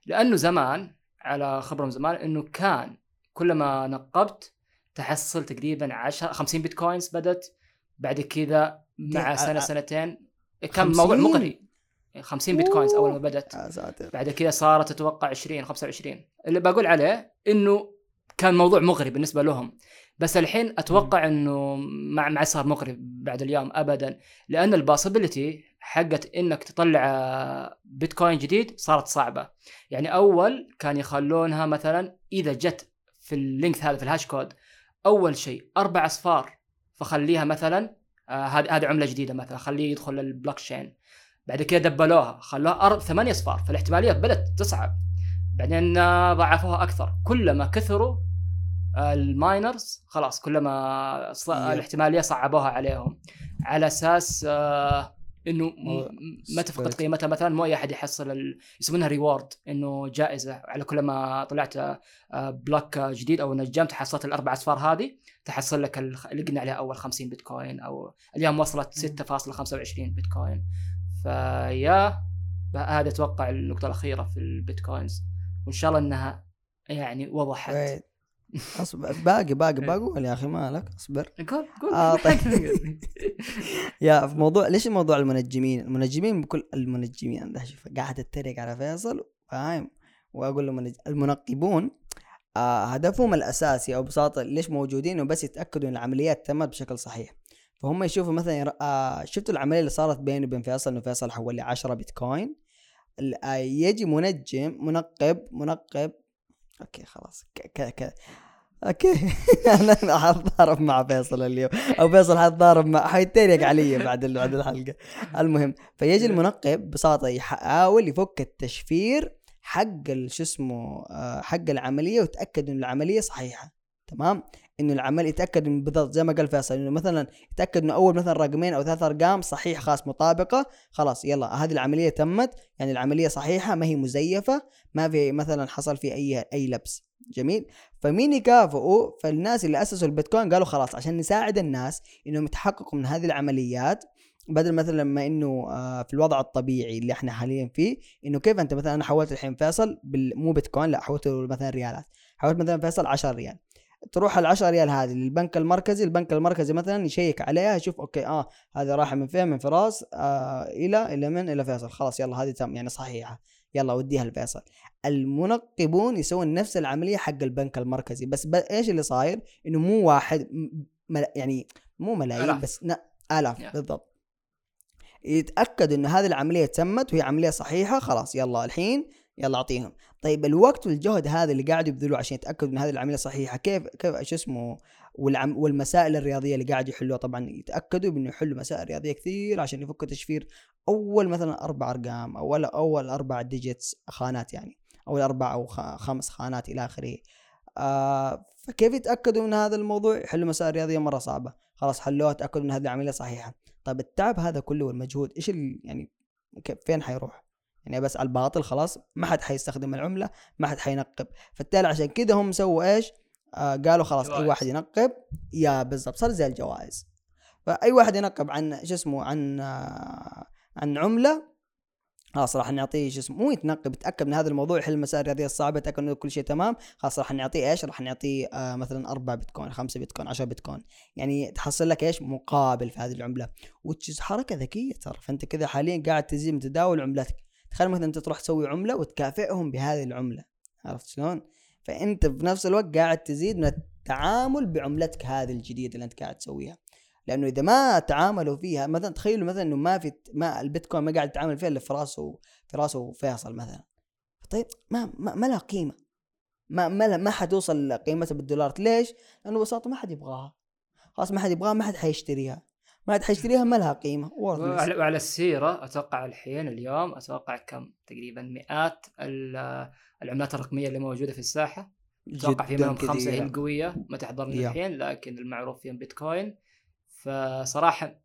لأنه زمان على خبره من زمان إنه كان كلما نقبت تحصل تقريبا 10 50 بيتكوينز بدت بعد كذا مع سنة سنتين. كان موضوع مغري 50 بيتكوينز أول ما بدت. بعد كذا صارت أتوقع 20 25 اللي بقول عليه إنه كان موضوع مغري بالنسبة لهم. بس الحين أتوقع إنه ما ما صار مغري بعد اليوم ابدا لأن الباسبيلتي حقت إنك تطلع بيتكوين جديد صارت صعبة. يعني أول كان يخلونها مثلا إذا جت في ال link هذا في ال hash code أول شيء أربع أصفار فخليها مثلا آه، هذه آه هذه عملة جديدة مثلا خليه يدخل البلوك تشين بعد كده دبّلوها خلوها أر... ثمانية أصفار فالاحتمالية بدات تصعب بعدين آه، ضعفوها أكثر. كلما كثروا ال miners خلاص كلما ص... الاحتمالية صعبوها عليهم. على أساس آه إنه ما تفقد قيمتها. مثلا مو أي أحد يحصل ال... يسمونها reward إنه جائزة. على كل ما طلعت آه block جديد أو نجمت حصلت الأربع أصفار هذه تحصل لك اللي قلنا عليها أول 50 بيتكوين أو اليوم وصلت 6.25 بيتكوين. فيا هذا أتوقع النقطة الأخيرة في البيتكوينز. وإن شاء الله إنها يعني وضحت. اصبر باقي باقي إيه. بقول يا أخي مالك؟ أصبر. قول قول. آه <laughs> طيب. <laughs> يا في موضوع ليش موضوع المنجمين؟ المنجمين بكل المنجمين أنا شوف قاعد اتريق على فيصل فاهم؟ وأقول له منج... المنقبون آه هدفهم الأساسي أو ببساطه ليش موجودين وبس يتأكدوا إن العمليات تمت بشكل صحيح. فهم يشوفوا مثلا آه شفتوا العملية اللي صارت بيني وبين فيصل؟ إنه فيصل حول لي 10 بيتكوين. آه، يجي منجم منقب منقب. أوكي خلاص. ك ك أوكي. <laughs> أنا حتضارب مع فيصل اليوم. أو فيصل حتضارب مع حيتريق علي بعد بعد الحلقة. المهم فيجي المنقب ببساطه يحاول يفك التشفير حق شو اسمه آه، حق العملية ويتأكد ان العملية صحيحة. تمام؟ إنه العمل يتأكد من بالضبط زي ما قال فيصل إنه مثلا يتأكد إنه أول مثلا رقمين أو ثلاث أرقام صحيح خاص مطابقة خلاص يلا هذه العملية تمت يعني العملية صحيحة ما هي مزيفة ما في مثلا حصل في أي أي لبس. جميل؟ فمين يكافئوا فالناس اللي أسسوا البيتكوين قالوا خلاص عشان نساعد الناس إنهم يتحققوا من هذه العمليات بدل مثلا لما إنه آه في الوضع الطبيعي اللي إحنا حاليا فيه إنه كيف أنت مثلا أنا حولت الحين فيصل مو بيتكوين لا حولته مثلا ريالات. حولت مثلا فيصل 10 ريال. تروح ال 10 ريال هذه للبنك المركزي البنك المركزي مثلا يشيك عليها يشوف أوكي آه هذه راح من فين؟ من فراس آه إلى إلى من؟ إلى فيصل. خلاص يلا هذه تم يعني صحيحة. يلا وديها لفيصل. المنقبون يسوون نفس العملية حق البنك المركزي. بس إيش اللي صاير؟ إنه مو واحد مل... يعني مو ملايين ألاف. بس ن... آلاف yeah. بالضبط. يتاكد إنه هذه العملية تمت وهي عملية صحيحة خلاص يلا الحين يلا أعطيهم. طيب الوقت والجهد هذا اللي قاعد يبذلوه عشان يتأكدوا إن هذه العملية صحيحة كيف كيف شو اسمه والعم والمسائل الرياضية اللي قاعد يحلوها؟ طبعا يتأكدوا بإنه يحلوا مسائل رياضية كثير عشان يفكوا تشفير أول مثلا أربع أرقام أو أول أربع ديجيتس خانات يعني أو أربع أو خمس خانات إلى آخره. آه فكيف يتأكدوا من هذا الموضوع؟ يحلوا مسائل رياضية مرة صعبة. خلاص حلوها تأكدوا إن هذه العملية صحيحة. طيب التعب هذا كله والمجهود إيش يعني فين حيروح؟ يعني بس على الباطل خلاص ما حد حيستخدم العملة ما حد حينقب. فبالتالي عشان كده هم سووا إيش؟ آه قالوا خلاص جوائز. أي واحد ينقب يا بالضبط صار زي الجوائز. فأي واحد ينقب عن شو اسمه عن آه عن عملة خلاص راح نعطيه شو اسمه مو يتنقب يتأكد من هذا الموضوع يحل المسائل الرياضيه الصعبه يتأكد إنه كل شيء تمام خلاص راح نعطيه إيش؟ راح نعطيه آه مثلا 4 بيتكوين 5 بيتكوين 10 بيتكوين. يعني تحصل لك إيش؟ مقابل في هذه العملة. وتشز حركة ذكية ترى. فأنت كذا حاليا قاعد تزيد من تداول عملتك. تخيل مثلا أنت تروح تسوي عملة وتكافئهم بهذه العملة عرفت شلون؟ فأنت في نفس الوقت قاعد تزيد من التعامل بعملتك هذه الجديدة اللي أنت قاعد تسويها. لأنه إذا ما تعاملوا فيها مثلا تخيلوا مثلا إنه ما في ما البيتكوين ما قاعد يتعامل فيها إلا في راسه في راسه فيصل مثلا. طيب ما ما, ما لها قيمة. ما ما ما حتوصل قيمتها بالدولار ليش؟ لأنه ببساطة ما حد يبغاها. خلاص ما حد يبغاها ما حد حيشتريها. ما حد حيشتريها ما لها قيمة وعلى, السيرة أتوقع الحين اليوم أتوقع كم؟ تقريبا مئات العملات الرقمية اللي موجودة في الساحة. أتوقع في منهم خمسة هي القوية ما تحضرني الحين لكن المعروف فيهم بيتكوين. فصراحة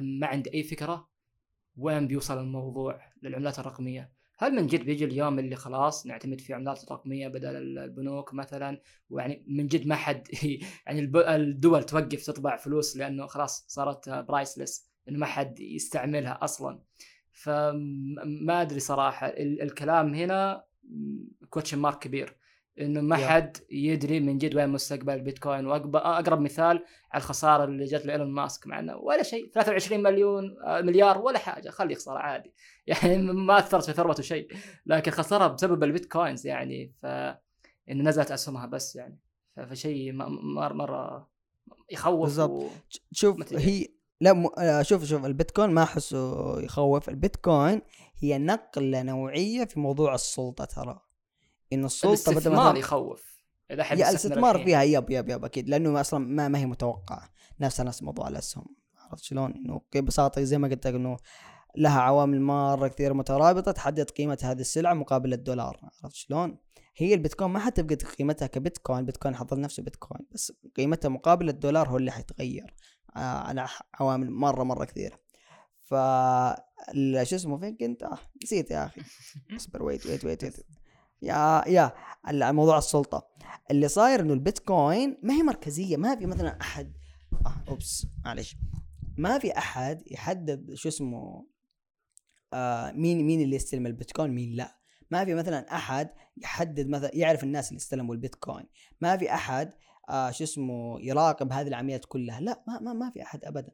ما عندي أي فكرة وين بيوصل الموضوع للعملات الرقمية. هل من جد بيجي اليوم اللي خلاص نعتمد في عملات رقمية بدل البنوك مثلا؟ ويعني من جد ما حد <laughs> يعني الدول توقف تطبع فلوس لأنه خلاص صارت برايسلس إنه ما حد يستعملها أصلا. فما أدري صراحة الكلام هنا question mark كبير. إنه ما حد يدري من جد وين مستقبل البيتكوين واقرب مثال على الخسارة اللي جت لإيلون ماسك مع إنه ولا شيء 23 مليون آه، مليار ولا حاجة. خليه يخسر عادي. <laughs> يعني ما أثرت في ثروته شيء. لكن خسرها بسبب البيتكوينز يعني. ف إنه نزلت أسهمها بس يعني. فشيء مرة مرة يخوف بالضبط. و... شوف هي لا م... آه، شوف شوف البيتكوين ما أحسه يخوف. البيتكوين هي نقلة نوعية في موضوع السلطة ترى. انه السلطة الاستثمار يخوف. إذا حد الاستثمار فيها يب يب يب أكيد. لأنه أصلا ما, ما هي متوقعة. نفس نفس موضوع الأسهم. عرفت شلون؟ إنه ببساطه زي ما قلت لك إنه لها عوامل مرة كثير مترابطة تحدد قيمة هذه السلعة مقابل الدولار. عرفت شلون؟ هي البيتكوين ما حتفقد قيمتها كبيتكوين البيتكوين حظل نفسه بيتكوين بس قيمتها مقابل الدولار هو اللي حيتغير. آه على عوامل مرة مرة كثيرة. ف شو اسمه فين كنت؟ آه نسيت يا أخي. <laughs> اصبر wait wait wait, wait. يا يا موضوع السلطة. اللي صاير إنه البيتكوين ما هي مركزية ما في مثلا أحد آه oops معلش. ما في أحد يحدد شو اسمه آه مين مين اللي يستلم البيتكوين مين لا. ما في مثلا أحد يحدد مثلا يعرف الناس اللي استلموا البيتكوين. ما في أحد آه شو اسمه يراقب هذه العمليات كلها. لا ما ما, ما في أحد ابدا.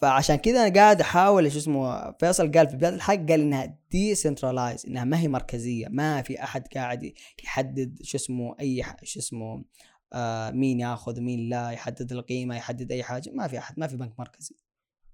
فعشان كذا أنا قاعد أحاول شو اسمه فيصل قال في بداية الحلقة قال إنها دي إنها ما هي مركزية ما في أحد قاعد يحدد شو اسمه أي شو اسمه آه مين ياخذ مين لا يحدد القيمة يحدد أي حاجة ما في أحد ما في بنك مركزي.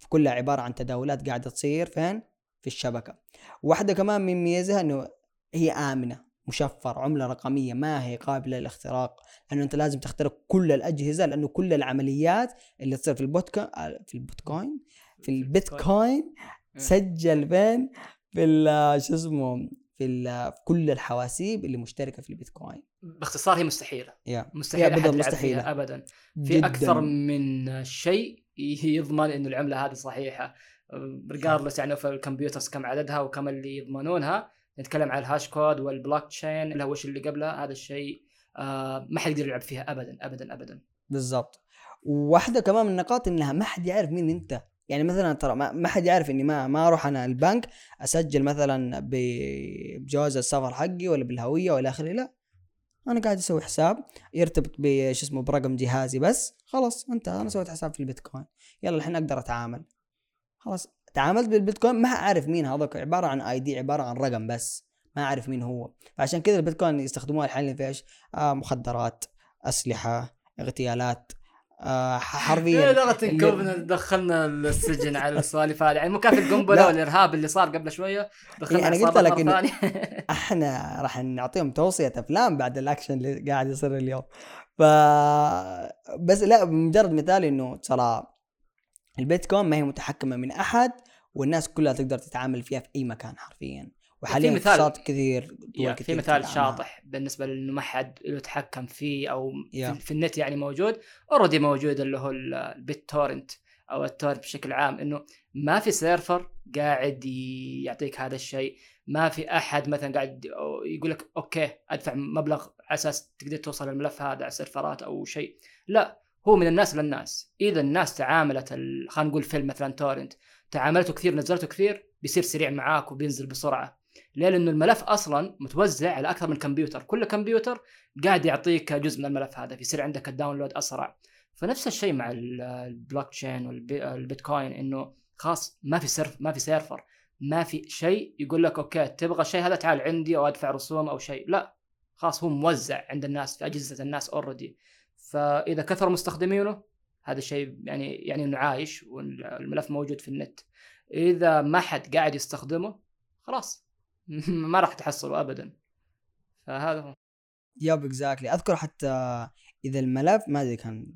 كلها عبارة عن تداولات قاعدة تصير فين؟ في الشبكة. واحدة كمان من ميزها إنه هي آمنة. مشفر عملة رقمية ما هي قابلة للاختراق لأنه أنت لازم تخترق كل الأجهزة لأنه كل العمليات اللي تصير في البيتكوين في البيتكوين في البيتكوين سجل فين في شو اسمه؟ في, في كل الحواسيب اللي مشتركة في البيتكوين. باختصار هي مستحيلة. yeah. مستحيل yeah, مستحيلة. ابدا. في جداً. أكثر من شيء يضمن إنه العملة هذه صحيحة. regardless يعني في ال computers كم عددها وكم اللي يضمنونها نتكلم عن ال hash code وال blockchain اللي هو اللي قبله هذا الشيء آه ما حد يقدر يلعب فيها ابدا ابدا ابدا. بالضبط. واحدة كمان من النقاط إنها ما حد يعرف مين أنت. يعني مثلا ترى ما حد يعرف إني ما ما أروح أنا البنك أسجل مثلا بجواز السفر حقي ولا بالهوية والى آخره لا. أنا قاعد أسوي حساب يرتبط بش اسمه برقم جهازي بس خلاص انت أنا سويت حساب في البيتكوين. يلا الحين أقدر أتعامل. خلاص. تعاملت بالبيتكوين ما أعرف مين هذاك عبارة عن ID عبارة عن رقم بس ما أعرف مين هو. فعشان كذا البيتكوين يستخدموها الحين في إيش؟ آه مخدرات أسلحة اغتيالات آه حرفيا لغة دخلنا السجن على السوالف هذه. يعني مو كافي القنبلة والارهاب اللي صار قبل شوية دخلنا يعني أنا قلت لك <laughs> إحنا راح نعطيهم توصية أفلام بعد الأكشن اللي قاعد يصير اليوم. ف بس لا مجرد مثال إنه ترى البيتكوين ما هي متحكمة من أحد والناس كلها تقدر تتعامل فيها في أي مكان حرفيا. وحاليا في مثال كثير دول كثير في مثال شاطح بالنسبة لأنه ما حد يتحكم فيه أو yeah. في, النت يعني موجود already موجود اللي هو ال BitTorrent أو ال torrent بشكل عام إنه ما في server قاعد يعطيك هذا الشيء. ما في أحد مثلا قاعد يقول لك أوكي أدفع مبلغ على أساس تقدر توصل الملف هذا على server ات أو شيء. لا هو من الناس للناس إذا الناس تعاملت خلينا نقول فيلم مثلا torrent تعاملته كثير نزلته كثير بيصير سريع معاك وبينزل بسرعة. ليه؟ لأنه الملف أصلا متوزع على أكثر من كمبيوتر، كل كمبيوتر قاعد يعطيك جزء من الملف هذا، فيصير عندك ال download أسرع. فنفس الشيء مع البلوك تشين والبيتكوين إنه خلاص ما في سيرف ما في server. ما في شيء يقول لك أوكي تبغى الشيء هذا تعال عندي أو أدفع رسوم أو شيء. لا خلاص هو موزع عند الناس في أجهزة الناس already فإذا كثر مستخدمينه هذا الشيء يعني يعني إنه عايش والملف موجود في النت. إذا ما حد قاعد يستخدمه خلاص. <laughs> ما راح تحصله ابدا. فهذا هو. yep exactly أذكر حتى إذا الملف ما أدري كان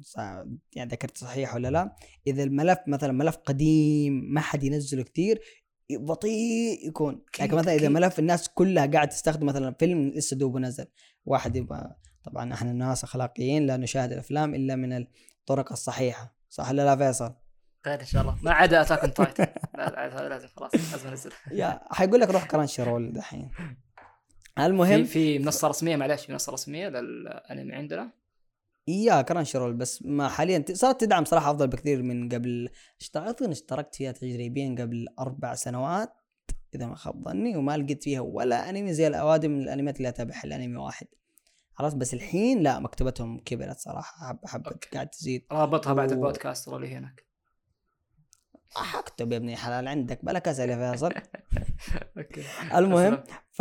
يعني ذكرت صحيح ولا لا. إذا الملف مثلا ملف قديم ما حد ينزله كثير بطيء يكون. يعني مثلا إذا ملف الناس كلها قاعد تستخدم مثلا فيلم لسه دوبه نزل. واحد يبغى طبعا إحنا الناس أخلاقيين لا نشاهد الأفلام إلا من الطرق الصحيحة صح ولا لا فيصل؟ خير إن شاء الله. ما عدا Attack on Titan هذا لازم خلاص لازم أنزل. <laughs> yeah حيقول لك روح Crunchyroll دحين. المهم في في منصة رسمية معلش منصة رسمية للأنمي عندنا. yeah Crunchyroll بس ما حاليا صارت تدعم صراحة أفضل بكثير من قبل. اشتغلت اشتركت فيها تجريبيا قبل أربع سنوات إذا ما خاب ظني وما لقيت فيها ولا أنمي زي الأوادم من الأنميات اللي أتابعها الأنمي واحد. خلاص بس الحين لا مكتبتهم كبرت صراحة حب حب قاعد تزيد. رابطها و... بعد البودكاست اللي هناك. حكتب يا ابني حلال عندك بلا كسل يا فيصل. <laughs> أوكي. المهم ف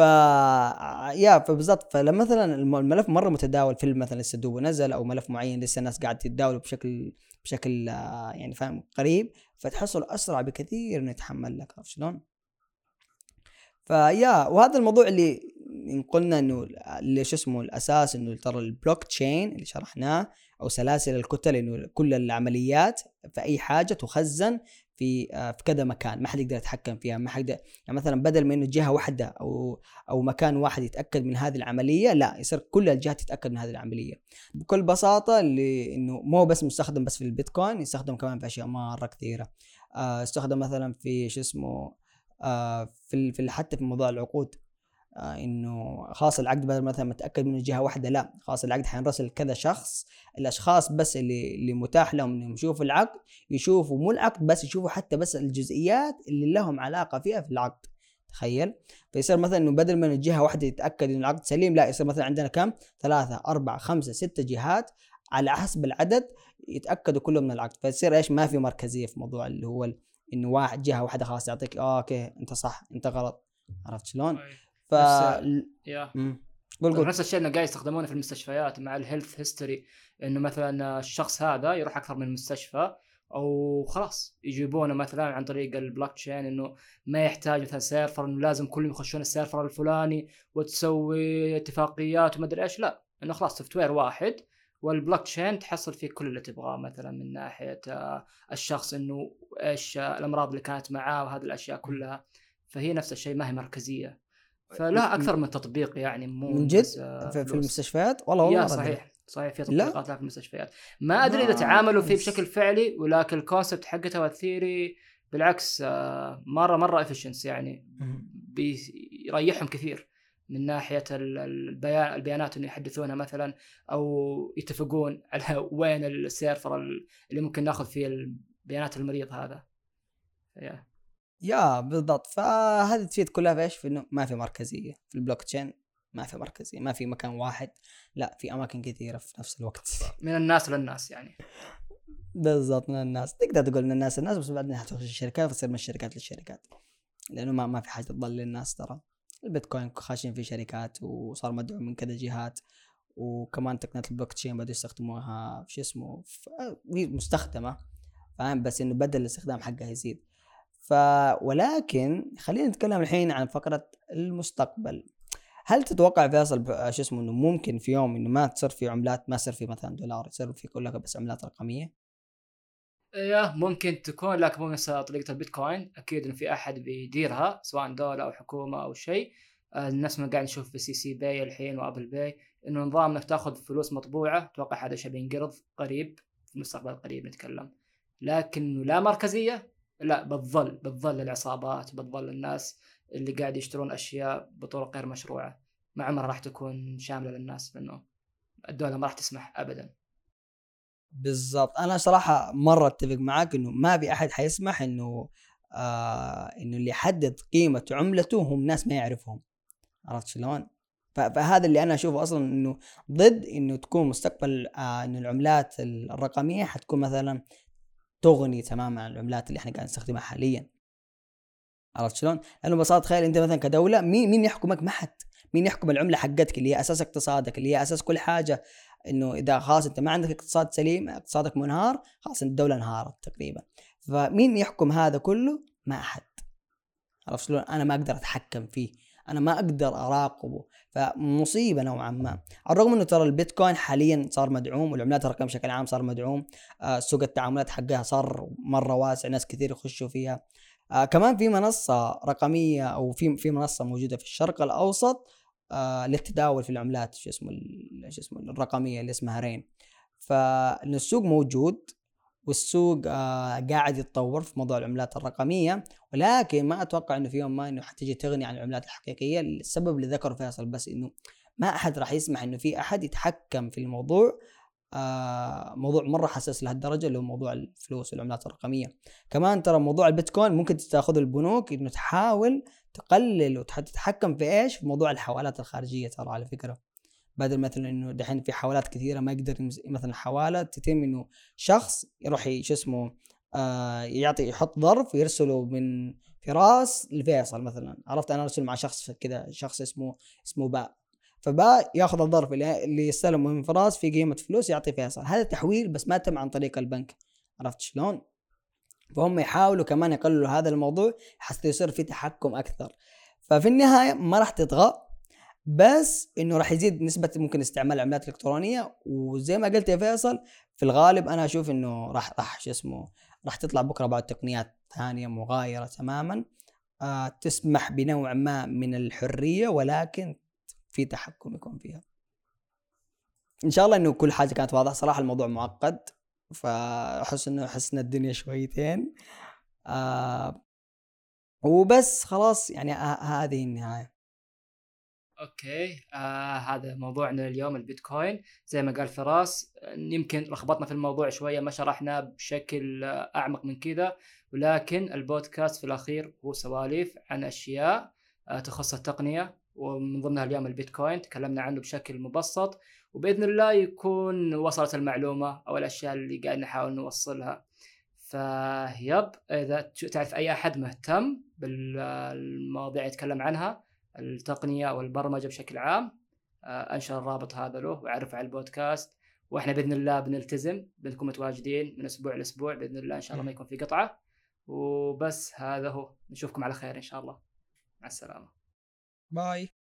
يا فبالضبط فلما مثلا الملف مرة متداول فيلم مثلا لسه دوبه نزل أو ملف معين لسه الناس قاعد تتداوله بشكل بشكل يعني فاهم قريب فتحصل أسرع بكثير إنه يتحمل لك عرفت شلون؟ فيا وهذا الموضوع اللي إن قلنا إنه شو اسمه الأساس إنه ترى البلوك تشين اللي شرحناه أو سلاسل الكتل إنه كل العمليات في أي حاجة تخزن في آه، في كذا مكان. ما حد يقدر يتحكم فيها ما حد يعني مثلا بدل ما إنه جهة واحدة أو أو مكان واحد يتأكد من هذه العملية لا يصير كل الجهات تتأكد من هذه العملية. بكل بساطة اللي إنه مو بس مستخدم بس في البيتكوين يستخدم كمان في أشياء مرة كثيرة. آه استخدم مثلا في شو اسمه آه في حتى في موضوع العقود. آه إنه خلاص العقد بدل مثلا متأكد من جهة واحدة لا. خلاص العقد حينرسل كذا شخص الأشخاص بس اللي اللي متاح لهم إنهم يشوفوا العقد يشوفوا مو العقد بس يشوفوا حتى بس الجزئيات اللي لهم علاقة فيها في العقد. تخيل؟ فيصير مثلا إنه بدل من الجهه واحدة يتأكد ان العقد سليم لا يصير مثلا عندنا كم؟ ثلاثة أربعة خمسة ستة جهات على حسب العدد يتأكدوا كلهم من العقد. فيصير إيش؟ ما في مركزية في موضوع اللي هو إنه واحد جهة واحدة خلاص يعطيك آه أوكي أنت صح أنت غلط. عرفت شلون؟ ف yeah. قول قول. نفس الشيء إنه قاعد يستخدمونه في المستشفيات مع ال health history إنه مثلا الشخص هذا يروح أكثر من مستشفى أو خلاص يجيبونه مثلا عن طريق البلوك تشين إنه ما يحتاج مثلا server إنه لازم كلهم يخشون ال server الفلاني وتسوي اتفاقيات وما أدري إيش. لا إنه خلاص software واحد والبلوك تشين تحصل فيه كل اللي تبغاه. مثلا من ناحية آه، الشخص إنه إيش الأمراض اللي كانت معاه وهذه الأشياء كلها. فهي نفس الشيء ما هي مركزية. فلها أكثر من تطبيق يعني مو من جد؟ آه، في, في المستشفيات؟ والله والله صحيح صحيح في تطبيقات في المستشفيات. ما أدري إذا تعاملوا فيه بشكل فعلي ولكن ال concept حقته وال theory بالعكس آه، مرة مرة efficiency يعني بيريحهم كثير من ناحية البيان البيانات انه يحدثونها مثلا أو يتفقون على <laughs> وين ال server اللي ممكن ناخذ فيه البيانات المريض هذا. yeah. yeah بالضبط. فهذه تفيد كلها في إيش؟ في إنه ما في مركزية. في البلوك تشين ما في مركزية. ما في مكان واحد. لا في أماكن كثيرة في نفس الوقت. من الناس للناس يعني. بالضبط من الناس. تقدر تقول من الناس للناس بس بعدين حتخش الشركات فتصير من الشركات للشركات. لأنه ما, ما في حاجة تضل للناس ترى. البيتكوين خاشين في شركات وصار مدعوم من كذا جهات. وكمان تقنيات البلوك تشين بدأوا يستخدموها في شو اسمه؟ وهي مستخدمة. فاهم؟ بس إنه بدل الاستخدام حقها يزيد. ف ولكن خلينا نتكلم الحين عن فقرة المستقبل. هل تتوقع فيصل شو اسمه إنه ممكن في يوم إنه ما تصير في عملات ما يصير في مثلا دولار يصير في كلها بس عملات رقمية؟ إيه ممكن تكون لكن مو نفس طريقة البيتكوين. أكيد انه في أحد بيديرها سواء دوله أو حكومة أو شيء. آه، الناس ما قاعد نشوف في STC Pay الحين و Apple Pay. إنه نظام إنك تأخذ فلوس مطبوعة أتوقع هذا شيء بينقرض قريب في المستقبل القريب نتكلم. لكن لا مركزية لا بتظل بتظل العصابات بتظل الناس اللي قاعد يشترون أشياء بطرق غير مشروعة. ما عمرها راح تكون شاملة للناس لأنه الدولة ما راح تسمح ابدا. بالضبط. أنا صراحة مرة أتفق معاك إنه ما في أحد حيسمح إنه آه إنه اللي يحدد قيمة عملته هم ناس ما يعرفهم. عرفت شلون؟ فهذا اللي أنا أشوفه أصلا إنه ضد إنه تكون مستقبل آه إنه العملات الرقمية حتكون مثلا تغني تماما عن العملات اللي إحنا قاعدين نستخدمها حاليا عرفت شلون؟ لأنه ببساطة تخيل أنت مثلا كدولة مين مين يحكمك؟ ما حد مين يحكم العملة حقتك اللي هي أساس اقتصادك اللي هي أساس كل حاجة إنه إذا خلاص أنت ما عندك اقتصاد سليم اقتصادك منهار خلاص الدولة انهارت تقريبا فمين يحكم هذا كله؟ ما احد عرفت شلون؟ أنا ما أقدر أتحكم فيه أنا ما أقدر أراقبه فمصيبة نوعا ما. على الرغم إنه ترى البيتكوين حاليا صار مدعوم والعملات الرقميه بشكل عام صار مدعوم آه سوق التعاملات حقها صار مرة واسع ناس كثير يخشوا فيها. آه كمان في منصة رقمية أو في في منصة موجودة في الشرق الأوسط آه للتداول في العملات شو اسمه شو اسمه الرقمية اللي اسمها رين. فالسوق موجود والسوق آه قاعد يتطور في موضوع العملات الرقمية. ولكن ما أتوقع إنه في يوم ما إنه حتجي تغني عن العملات الحقيقية. السبب اللي ذكره فيصل بس إنه ما أحد راح يسمح إنه في أحد يتحكم في الموضوع آه موضوع مرة حساس لهالدرجة اللي هو موضوع الفلوس والعملات الرقمية. كمان ترى موضوع البيتكوين ممكن تاخذ البنوك إنه تحاول تقلل وتتحكم في إيش؟ في موضوع الحوالات الخارجية ترى على فكرة. بدل مثلا إنه دحين في حوالات كثيرة ما يقدر مثلا حوالة تتم إنه شخص يروح شو اسمه آه يعطي يحط ظرف ويرسله من فراس لفيصل مثلا. عرفت؟ أنا أرسل مع شخص كذا شخص اسمه اسمه باء. فباء ياخذ الظرف اللي, اللي يستلمه من فراس في قيمة فلوس يعطي فيصل. هذا تحويل بس ما تم عن طريق البنك. عرفت شلون؟ فهم يحاولوا كمان يقللوا هذا الموضوع حتى يصير في تحكم أكثر. ففي النهاية ما راح تطغى. بس إنه راح يزيد نسبة ممكن استعمال العملات الإلكترونية. وزي ما قلت يا فيصل في الغالب أنا أشوف إنه راح راح شو اسمه راح تطلع بكرة بعض تقنيات ثانية مغايرة تماما آه تسمح بنوع ما من الحرية ولكن في تحكم يكون فيها. إن شاء الله إنه كل حاجة كانت واضحة. صراحة الموضوع معقد فأحس انه حسنا الدنيا شويتين. آه وبس خلاص يعني هذه النهاية. أوكي. آه هذا موضوعنا اليوم البيتكوين. زي ما قال فراس يمكن لخبطنا في الموضوع شوية ما شرحنا بشكل أعمق من كذا. ولكن البودكاست في الأخير هو سواليف عن أشياء آه تخص التقنية. ومن ضمنها اليوم البيتكوين. تكلمنا عنه بشكل مبسط. وبإذن الله يكون وصلت المعلومة أو الأشياء اللي قاعد نحاول نوصلها. فيب إذا تعرف أي أحد مهتم بالمواضيع يتكلم عنها التقنية أو البرمجة بشكل عام آه، أنشر الرابط هذا له وعرف على البودكاست. وإحنا بإذن الله بنلتزم بنكون متواجدين من أسبوع لأسبوع بإذن الله إن شاء الله ما يكون في قطعة. وبس هذا هو. نشوفكم على خير إن شاء الله. مع السلامة. باي.